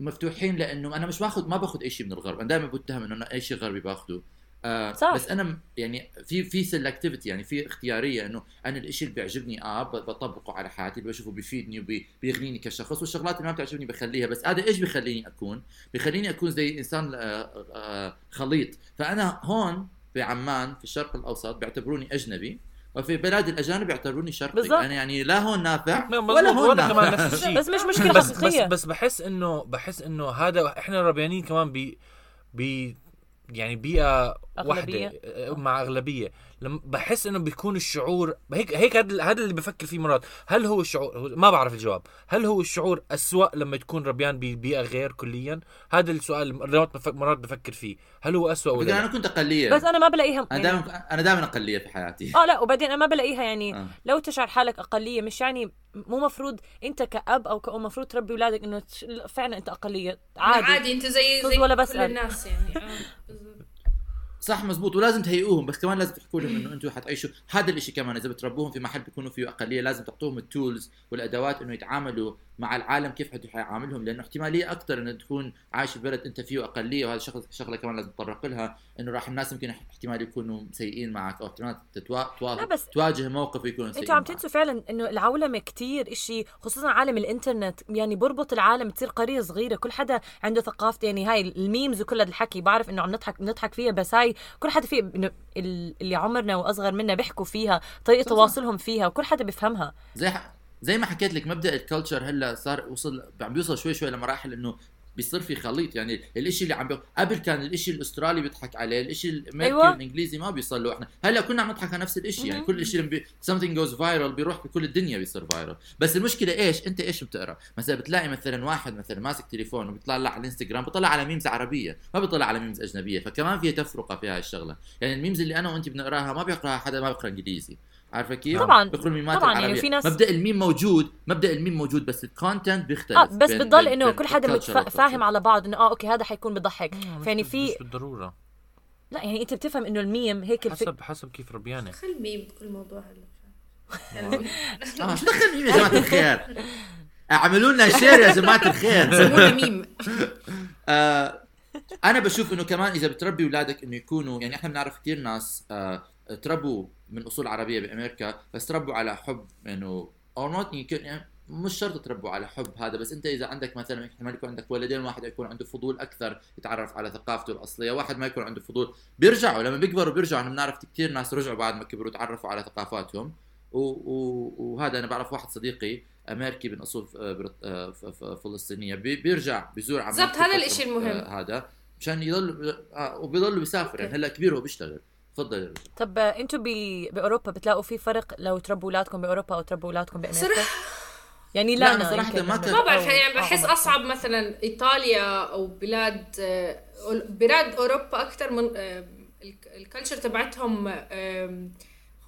مفتوحين لأنه أنا مش باخذ ما باخذ أي شيء من الغرب. أنا دائما بتهم إنه أنا أي شيء غربي باخذه آه صح. بس أنا يعني في في سلكتيفيتي يعني في اختيارية إنه أنا الشيء اللي بيعجبني آه بطبقه على حياتي اللي بشوفه بيفيدني وبيغنيني كشخص والشغلات اللي ما بتعجبني بخليها بس. هذا إيش بيخليني أكون؟ بيخليني أكون زي إنسان آه آه خليط. فأنا هون بعمان في الشرق الأوسط بيعتبروني أجنبي وفي بلاد الأجانب يعتبروني شرقي. بالضبط. أنا يعني لا هون نافع لا، ولا هون وأنا كمان نافع نفس الشيء. [laughs] بس مش مشكلة بس بس حقيقيه بس بحس إنه بحس إنه هذا إحنا ربيانين كمان ب ب يعني بيئة أغلبية. واحدة آه، مع أغلبية. لما بحس إنه بيكون الشعور هيك هيك هذا هذا اللي بفكر فيه مرات. هل هو الشعور ما بعرف الجواب. هل هو الشعور أسوأ لما تكون ربيان ببيئه غير كليا؟ هذا السؤال مرات بفكر مرات بفكر فيه. هل هو أسوأ ولا لا؟ كنت أقلية. بس أنا ما بلاقيها أنا يعني دائما أنا دائما أقلية في حياتي. آه لا وبعدين أنا ما بلاقيها يعني آه. لو تشعر حالك أقلية مش يعني مو مفروض أنت كأب أو كأم مفروض تربي أولادك إنه فعلا أنت أقلية. عادي, عادي أنت زي زي ولا كل بسأل. الناس يعني. آه، [laughs] بالضبط. صح مزبوط ولازم تهيئوهم بس كمان لازم تحكوا لهم إنه أنتم حتعيشوا هذا الشيء كمان إذا بتربوهم في محل بيكونوا فيه أقلية لازم تعطوهم التولز والأدوات إنه يتعاملوا مع العالم كيف حد حيعاملهم لأنه احتمالية أكثر إنه تكون عايش في بلد أنت فيه أقلية وهذا شغله شغلة كمان لازم تطرق لها إنه راح الناس يمكن احتمال يكونوا سيئين معك أو احتمال تتوا... لا تواجه, موقف يكونوا سيئين أنتوا عم. تنسوا فعلا إنه العولمة كتير إشي خصوصا عالم الإنترنت يعني بربط العالم تصير قرية صغيرة كل حدا عنده ثقافته يعني هاي ال memes وكل هذا الحكي بعرف إنه عم نضحك بنضحك فيها بس هاي كل حدا في اللي عمرنا واصغر منا بيحكوا فيها طريقة صح. تواصلهم فيها وكل حدا بيفهمها زي ح... زي ما حكيت لك مبدأ ال culture هلا صار وصل عم بيوصل شوي شوي لمراحل إنه بيصير في خليط. يعني الإشي اللي عم بي... قبل كان الإشي الأسترالي بيضحك عليه الإشي الأمريكي أيوة. الإنجليزي ما له إحنا. هلأ كنا عم نضحك على نفس الإشي يعني كل شيء بي... something goes viral بيروح بكل الدنيا بيصير viral بس المشكلة إيش؟ أنت إيش بتقرأ؟ مثلا بتلاقي مثلا واحد مثلا ماسك تليفون وبيطلع على الإنستغرام بيطلع على memes عربية ما بيطلع على memes أجنبية فكمان في تفرقة في هاي الشغلة. يعني ال memes اللي أنا وأنت بنقراها ما بيقرأها حدا ما بيقرأ إنجليزي. عارفة كيف؟ طبعاً. بيقروا الميمات طبعاً، يعني في ناس- مبدأ الميم موجود مبدأ الميم موجود بس ال content بيختلف آه بس بتضل إنه كل حدا فاهم. على بعض إنه آه okay هذا حيكون بضحك. مش- فيعني مش في بالضرورة. لا يعني أنت بتفهم إنه الميم هيك الفك... حسب حسب كيف ربيانة. دخل ميم بكل موضوع هلا. آه شو دخل ميم يا جماعة الخير. اعملوا لنا share يا جماعة الخير. سمونا ميم. [laughs] آه أنا بشوف إنه كمان إذا بتربي أولادك إنه يكونوا يعني إحنا بنعرف كثير ناس آه تربوا من أصول عربية بأمريكا بس تربوا على حب إنه أو نوت يعني مش شرط تربوا على حب هذا بس أنت إذا عندك مثلا احتمال يكون عندك ولدين واحد يكون عنده فضول أكثر يتعرف على ثقافته الأصلية واحد ما يكون عنده فضول. بيرجعوا لما بيكبروا بيرجعوا إحنا بنعرف كثير ناس رجعوا بعد ما كبروا تعرفوا على ثقافاتهم. و... و... وهذا أنا بعرف واحد صديقي أمريكي من أصول فلسطينية بي- بيرجع بيزور عمان بالضبط، هذا الإشي المهم. آه، هذا مشان يضل آه وبيضل بيسافر يعني هلأ كبير وبيشتغل تفضل يا رجل. طب آه، ب... بأوروبا بتلاقوا في فرق لو تربوا أولادكم بأوروبا أو تربوا أولادكم بأمريكا صراحة يعني لا، لا, صراحة يمكن ما ما بعرف أو- يعني بحس عمر. أصعب مثلا إيطاليا أو بلاد آه، بلاد أوروبا أكثر من ال culture تبعتهم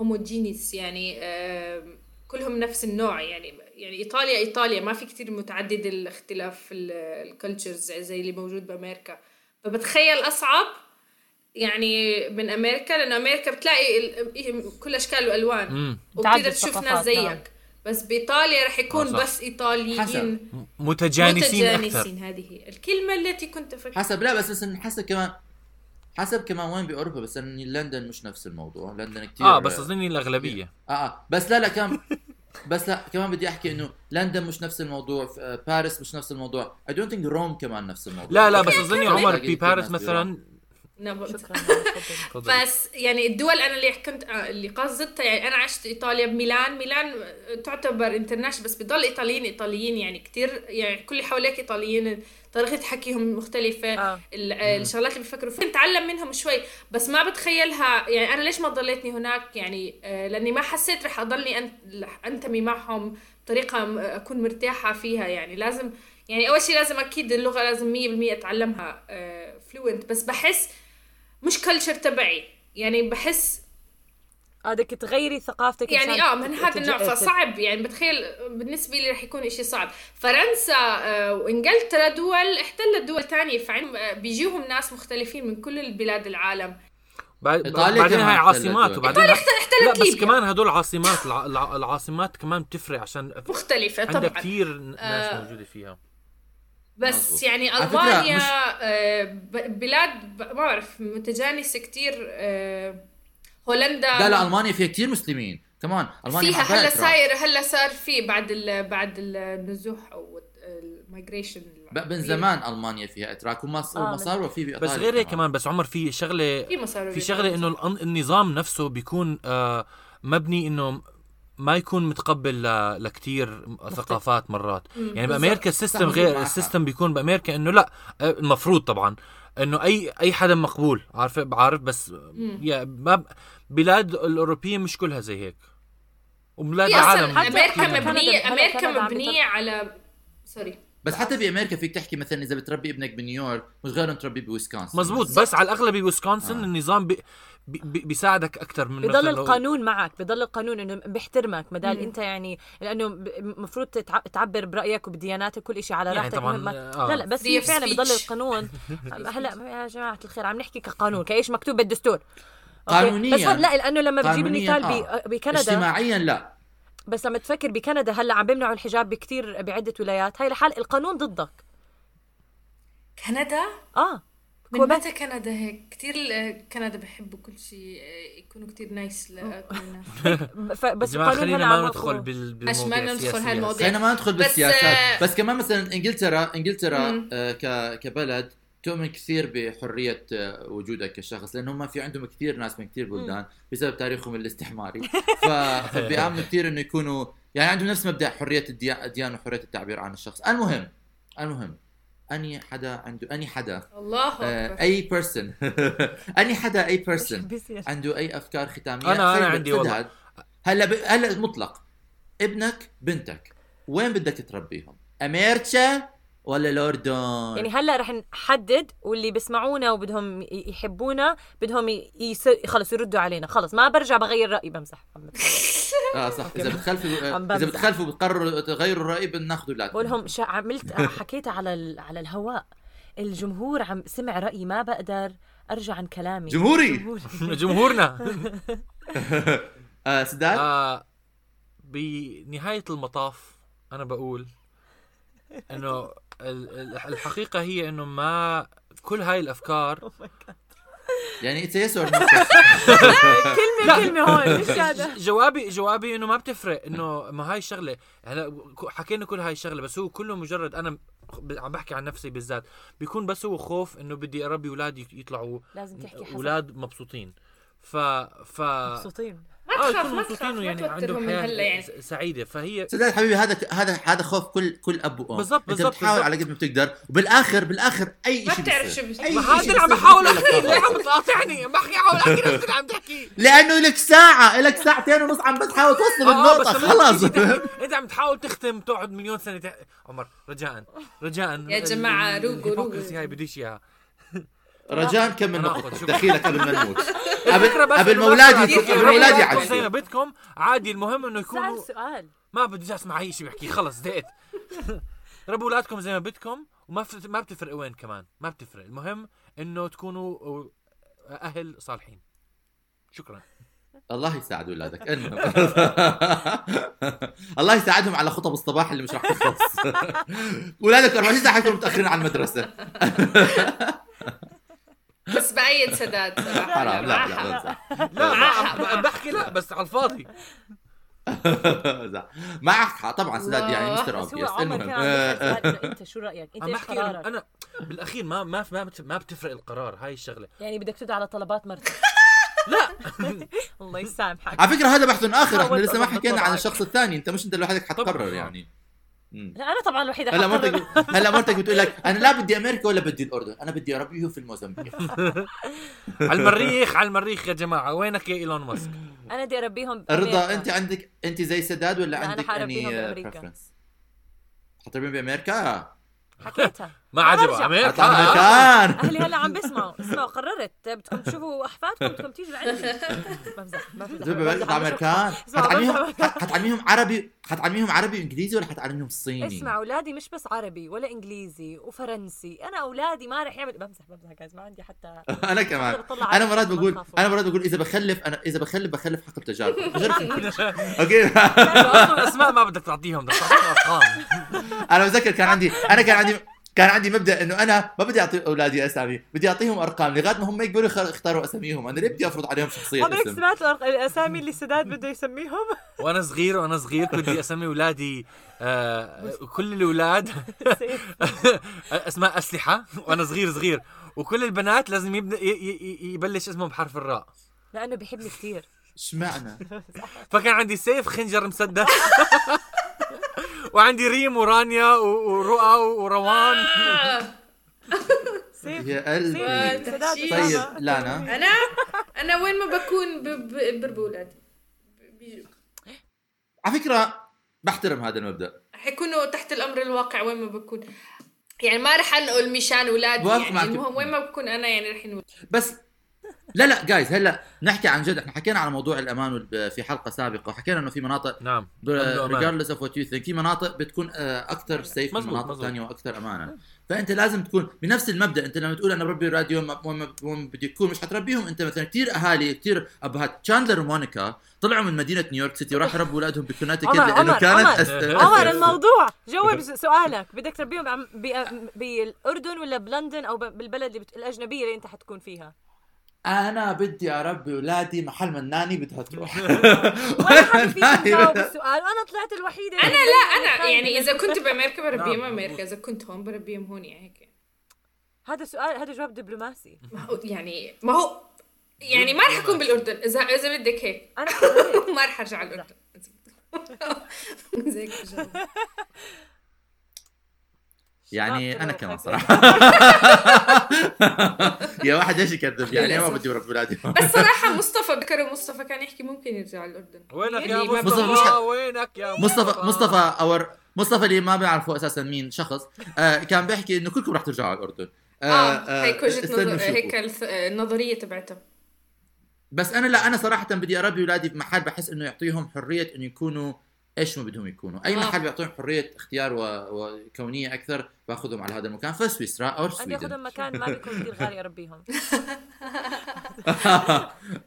homogeneous يعني كلهم نفس النوع يعني يعني إيطاليا إيطاليا ما في كتير متعدد الاختلاف في ال cultures زي اللي موجود بأمريكا فبتخيل أصعب يعني من أمريكا لأن أمريكا بتلاقي ال- كل أشكال وألوان وبتقدر تشوف ناس نعم. زيك بس بإيطاليا رح يكون آه،. بس إيطاليين حسب. متجانسين متجانسين هذه هي الكلمة التي كنت أفكر حسب لا بس مثلا حسب كمان حسب كمان وين بأوروبا بس ان لندن مش نفس الموضوع لندن كثير آه بس اظني الأغلبية آه آه بس لا لا كمان بس لا كمان بدي أحكي إنه لندن مش نفس الموضوع آه، باريس مش نفس الموضوع I don't think روم كمان نفس الموضوع لا لا بس اظني كمان. عمر بباريس. مثلا نعم. شكرا. تفضل. تفضل. بس يعني الدول أنا اللي كنت آه، اللي قصدتها يعني أنا عشت إيطاليا بميلان. ميلان تعتبر international بس بضل إيطاليين إيطاليين يعني كتير يعني كل اللي حواليك إيطاليين. طريقة حكيهم مختلفة. آه. ال- آه، الشغلات اللي بيفكروا فيها. نتعلم منهم شوي بس ما بتخيلها. يعني أنا ليش ما ضليتني هناك؟ يعني آه، لأني ما حسيت رح أضلني أنتمي معهم بطريقة أكون مرتاحة فيها. يعني لازم يعني أول شيء لازم أكيد اللغة لازم 100% أتعلمها fluent بس بحس مش culture تبعي. يعني بحس آه بدك تغيري ثقافتك يعني آه من هذا النوع. فصعب. يعني بتخيل بالنسبة لي رح يكون إشي صعب. فرنسا آه، وإنجلترا دول احتلت دول تانية فعن آه، بيجيهم ناس مختلفين من كل البلاد العالم. بعد- إيطاليا بعدين كمان هاي عاصمات. وبعدين احتلت لا. بس. كمان هدول عاصمات الع- الع- العاصمات كمان بتفرق عشان مختلفة عندك طبعا. كثير ناس آه، موجودة فيها. بس مظبوط. يعني ألمانيا مش- آه، بلاد ما بعرف متجانسه كتير آه، هولندا. لا لا ألمانيا فيها كثير مسلمين. كمان ألمانيا فيها هلا. صاير هلا صار في بعد ال بعد النزوح أو migration من زمان ألمانيا فيها اتراك وما آه، صار وفي بايطاليا بس غير هيك كمان. بس عمر في شغلة في في شغلة إنه النظام نفسه بيكون آه مبني إنه ما يكون متقبل ل- لكتير ثقافات مرات. يعني. بأمريكا system غير. ال system بيكون بأمريكا إنه لا المفروض طبعا إنه اي أي حدا مقبول عارف بعرف بس يا ما ب- بلاد الأوروبية مش كلها زي هيك. وبلاد العالم أمريكا مبنيه أمريكا مبنية على سوري بس حتى بامريكا فيك تحكي مثلا إذا بتربي ابنك بنيويورك مش غير تربيه بويسكونسن. مزبوط. بس على الأغلب بويسكونسن آه. النظام بي- بيساعدك أكثر من بضل لو- القانون معك بضل القانون إنه بيحترمك مدال. أنت يعني لأنه المفروض تعبر برأيك وبدياناتك كل شيء على يعني راحتك طبعاً، ما- آه. لا لا بس هي فعلا بضل. القانون [laughs] هلا يا جماعة الخير عم نحكي كقانون كإيش مكتوب بالدستور؟ قانونياً. بس لا لأنه لما بجيب قانونياً المثال آه. بكندا اجتماعيا لا بس لما تفكر بكندا هلا عم بيمنعوا الحجاب بكتير بعدة ولايات هاي لحال القانون ضدك كندا آه من متى كندا هيك كثير كندا بحبوا كل شيء آه، يكونوا كثير نايس لكل الناس بس القانون خلينا ما ندخل يوقفوا. بال عشان ما بالمواضيع ندخل. هالمواضيع. خلينا ما ندخل بالسياسات آه، بس كمان مثلا انجلترا إنجلترا. آه ك كبلد تؤمن كثير بحرية آه، وجودك كشخص لأنه هم في عندهم كثير ناس من كثير بلدان بسبب تاريخهم الاستعماري [laughs] ف... فبيامنوا كثير إنه يكونوا يعني عندهم نفس مبدأ حرية الديا- الديانه وحرية التعبير عن الشخص المهم المهم any حدا عنده any حدا. الله آه، أكبر. أي person [laughs] any حدا أي person عنده أي أفكار ختامية؟ أنا- أنا خير عندي والله. هلا ب... هلا مطلق. ابنك بنتك. وين بدك تربيهم؟ أمريكا ولا الاردن؟ يعني هلا رح نحدد واللي بيسمعونا وبدهم يحبونا بدهم يس... خلص يردوا علينا. خلص ما برجع بغير رايي بمزح. آه صح. إذا بتخلفوا عم إذا. بتخلفوا بتقرروا تغيروا الرأي بناخذوا اولادكم بقول لهم شا... عملت حكيتها على ال... على الهواء. الجمهور عم سمع رأيي ما بقدر أرجع عن كلامي. جمهوري. [laughs] جمهورنا. [laughs] آه سداد؟ آه بنهاية المطاف أنا بقول إنه ال- ال- الحقيقة هي إنه ما كل هاي الأفكار يعني اتس يس [laughs] كلمه كلمة هون إيش [laughs] هذا. جوابي جوابي إنه ما بتفرق إنه ما هاي الشغلة. هلا حكينا كل هاي الشغلة بس هو كله مجرد أنا عم بحكي عن نفسي بالذات. بيكون بس هو خوف إنه بدي أربي اولادي يطلعوا لازم تحكي أولاد مبسوطين. ف ف مبسوطين. ما آه، تخاف ما مبسوطين تخاف ما ويعني توترهم عندهم من حياة هلا يعني سعيدة فهي سداد حبيبي هذا هذا هذا خوف كل كل أب وأم بالضبط، أنت بالضبط، بتحاول. على قد ما بتقدر وبالاخر بالآخر أي ما شيء بتعرف بيصير. شو بيصير. ما هذا اللي عم بحاول احكي. ليه عم بتقاطعني عم بحكي احاول احكي نفس اللي عم تحكي لأنه لك ساعة لك ساعتين ونص عم بتحاول توصل آه، النقطة تحكي- أنت عم تحاول تختم تقعد مليون سنة. عمر رجاء رجاء يا جماعة، ال- روقوا، روقوا. هاي بديش إياها رجاء كمل شكراً. دخيلك قبل ما نموت قبل ما اولادي قبل ما اولادي زي يعجبوا ما بدكم عادي المهم إنه يكونوا سؤال. ما بدي اسمع اي شيء بحكي خلص زهقت. [laughs] ربوا أولادكم زي ما بدكم وما ما بتفرق وين كمان ما بتفرق. المهم إنه تكونوا أهل صالحين. شكرا. الله يساعد أولادك. المهم [laughs] الله يساعدهم على خطب الصباح اللي مش راح تخلص. [laughs] أولادك 24 ساعة حيكونوا متأخرين على المدرسة. بس بأيد سداد صراحة حرام لا. لا. لا ما عم بحكي لا بس على الفاضي. [laughs] معك حق طبعا سداد يعني. مستر عمر المهم [laughs] أنت شو رأيك أنت إيش قرارك أنا بالأخير ما ما ما بت- ما بتفرق القرار هاي الشغلة يعني بدك تدعي على طلبات مرتك [laughs] لا الله يسامحك على فكرة هذا بحث آخر إحنا لسه ما حكينا عن. الشخص الثاني أنت مش أنت لوحدك حتقرر. يعني. لا أنا طبعا الوحيدة هلا. مرتك هلا مرتك بتقول لك أنا لا بدي أمريكا ولا بدي الأردن أنا بدي أربيه في الموزمبيق [laughs] على المريخ على المريخ يا جماعة وينك يا إيلون ماسك أنا بدي أربيهم رضا. أنت عندك أنت زي سداد ولا عندك حأربيهم اني بأمريكا. preference حتربيهم بأمريكا حكيتها ما عجبه. أمريكا اطلع آه. مكان أهلي هلا عم بيسمعوا اسمعوا قررت. بدكم تشوفوا أحفادكم بدكم تيجوا لعندي بمزح بمزح. عم. امريكان حتعلميهم بمزح. حتعلميهم عربي حتعلميهم عربي وإنجليزي ولا حتعلميهم صيني؟ اسمع أولادي مش بس عربي ولا إنجليزي وفرنسي. أنا أولادي ما رح يعمل بمزح بمزح جايز ما عندي حتى [laughs] أنا كمان. أنا مرات بقول. أنا مرات بقول إذا بخلف أنا إذا بخلف بخلف حق شيء. [laughs] [laughs] أوكي. أسماء ما بدك تعطيهم بدك تعطيهم ارقام أنا بتذكر كان عندي أنا كان عندي كان عندي مبدأ إنه أنا ما بدي أعطي أولادي أسامي بدي أعطيهم أرقام لغاية ما هم يقبلوا يخ- يختاروا أساميهم. أنا ليه بدي أفرض عليهم شخصيه عمرك اسم؟ سمعت الأسامي اللي سداد بده يسميهم؟ [laughs] وأنا صغير وأنا صغير كنت بدي أسمي أولادي آه كل الأولاد. [laughs] [laughs] أسماء أسلحة وأنا صغير صغير. وكل البنات لازم يبدا ي- ي- ي- يبلش اسمهم بحرف الراء. لأنه بيحبني كثير اشمعنى فكان عندي سيف خنجر مسدس. وعندي ريم ورانيا ورؤى وروان. يا قلبي. طيب،. لانا. أنا؟ أنا وين ما بكون بربي اولادي بيجوا على فكرة بحترم هذا المبدأ. حيكونوا تحت الأمر الواقع وين ما بكون. يعني ما رح أنقل مشان اولادي يعني. المهم وين ما بكون أنا يعني رح ينقل بس لا لا جايز هلا نحكي عن جد. إحنا حكينا على موضوع الأمان في حلقة سابقة وحكينا إنه في مناطق نعم. regardless of what you think في مناطق بتكون أكثر safe من مناطق. ثانية وأكثر امانا فأنت لازم تكون بنفس المبدأ. أنت لما تقول أنا بربي اولادي وين بدي يكون مش حتربيهم أنت مثلا كثير أهالي كثير أبهات. تشاندلر ومونيكا طلعوا من مدينة نيويورك city وراحوا يربوا أولادهم بكوناتيكت لأنه كانت عمر. الموضوع. جاوب سؤالك. بدك تربيهم بالأردن ولا بلندن أو بالبلد. الأجنبية اللي أنت حتكون فيها؟ أنا بدي اربي اولادي محل ما الناني بدها تروح. [laughs] ولا حدا فيكم [laughs] جاوب السؤال. وأنا طلعت الوحيدة أنا لا أنا يعني إذا كنت [laughs] بأمريكا بربيهم أمريكا إذا كنت هون بربيهم هون يعني هيك. هذا سؤال هذا جواب دبلوماسي. ما هو يعني ما هو يعني ما رح أكون بالأردن. إذا إذا بدك هيك. أنا. ما رح أرجع على الأردن. زي هيك بجاوب. يعني شباب أنا كمان. صراحة. [laughs] يا واحد إيش يكذب؟ يعني أنا ما. بدي اربي اولادي [laughs] بس صراحة مصطفى ذكر مصطفى كان يحكي ممكن يرجع على الأردن. وينك يا مصطفى؟ وينك يا مصطفى مصطفى؟ اور مصطفى اللي ما بيعرفوا أساسا مين شخص آه كان بيحكي إنه كلكم رح ترجعوا على الأردن. آه, هيك وجهة نظر. هيك النظرية تبعتها بس أنا لا أنا صراحة بدي أربي اولادي بمحل بحس إنه يعطيهم حرية إنه يكونوا إيش ما بدهم يكونوا اي آه. محل بيعطيهم حريه اختيار و... وكونيه أكثر باخذهم على هذا المكان فسويسرا أو أنا السويدن ياخذهم مكان ما بيكون كثير غالي اربيهم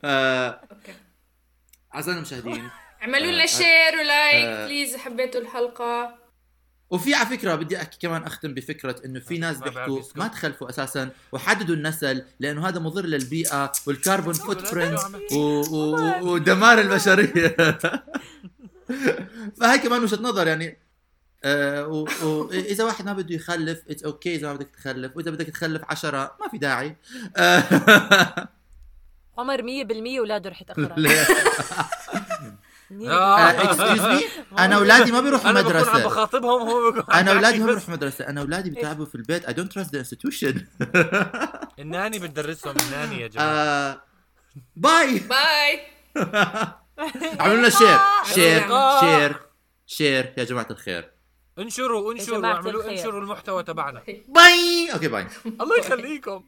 آه، okay اعزائنا المشاهدين اعملوا لنا آه، share و like آه. please حبيتوا الحلقة وفي على فكره بدي احكي كمان اختم بفكره انه في ناس بيحكوا. ما تخلفوا أساسا وحددوا النسل لأنه هذا مضر للبيئه وال carbon footprint. ودمار البشريه [laughs] فهي كمان وجهة نظر يعني آه و... و... إذا واحد ما بده يخلف it's okay إذا ما بدك تخلف وإذا بدك تخلف عشرة ما في داعي. آه. عمر 100% أولاده رح يتأخروا. ليه؟ آه. excuse me أنا أولادي ما بيروحوا أنا مدرسه بخاطبهم هو أنا أولادي ما. بيروحوا مدرسه أنا أولادي بيتعبوا في البيت. I don't trust the institution. ال nanny بتدرسهم ال nanny يا جماعة. آه، bye bye [laughs] اعملوا لنا share share. share share يا جماعة الخير. انشروا انشروا الخير. انشروا المحتوى تبعنا. bye. okay bye. الله يخليكم.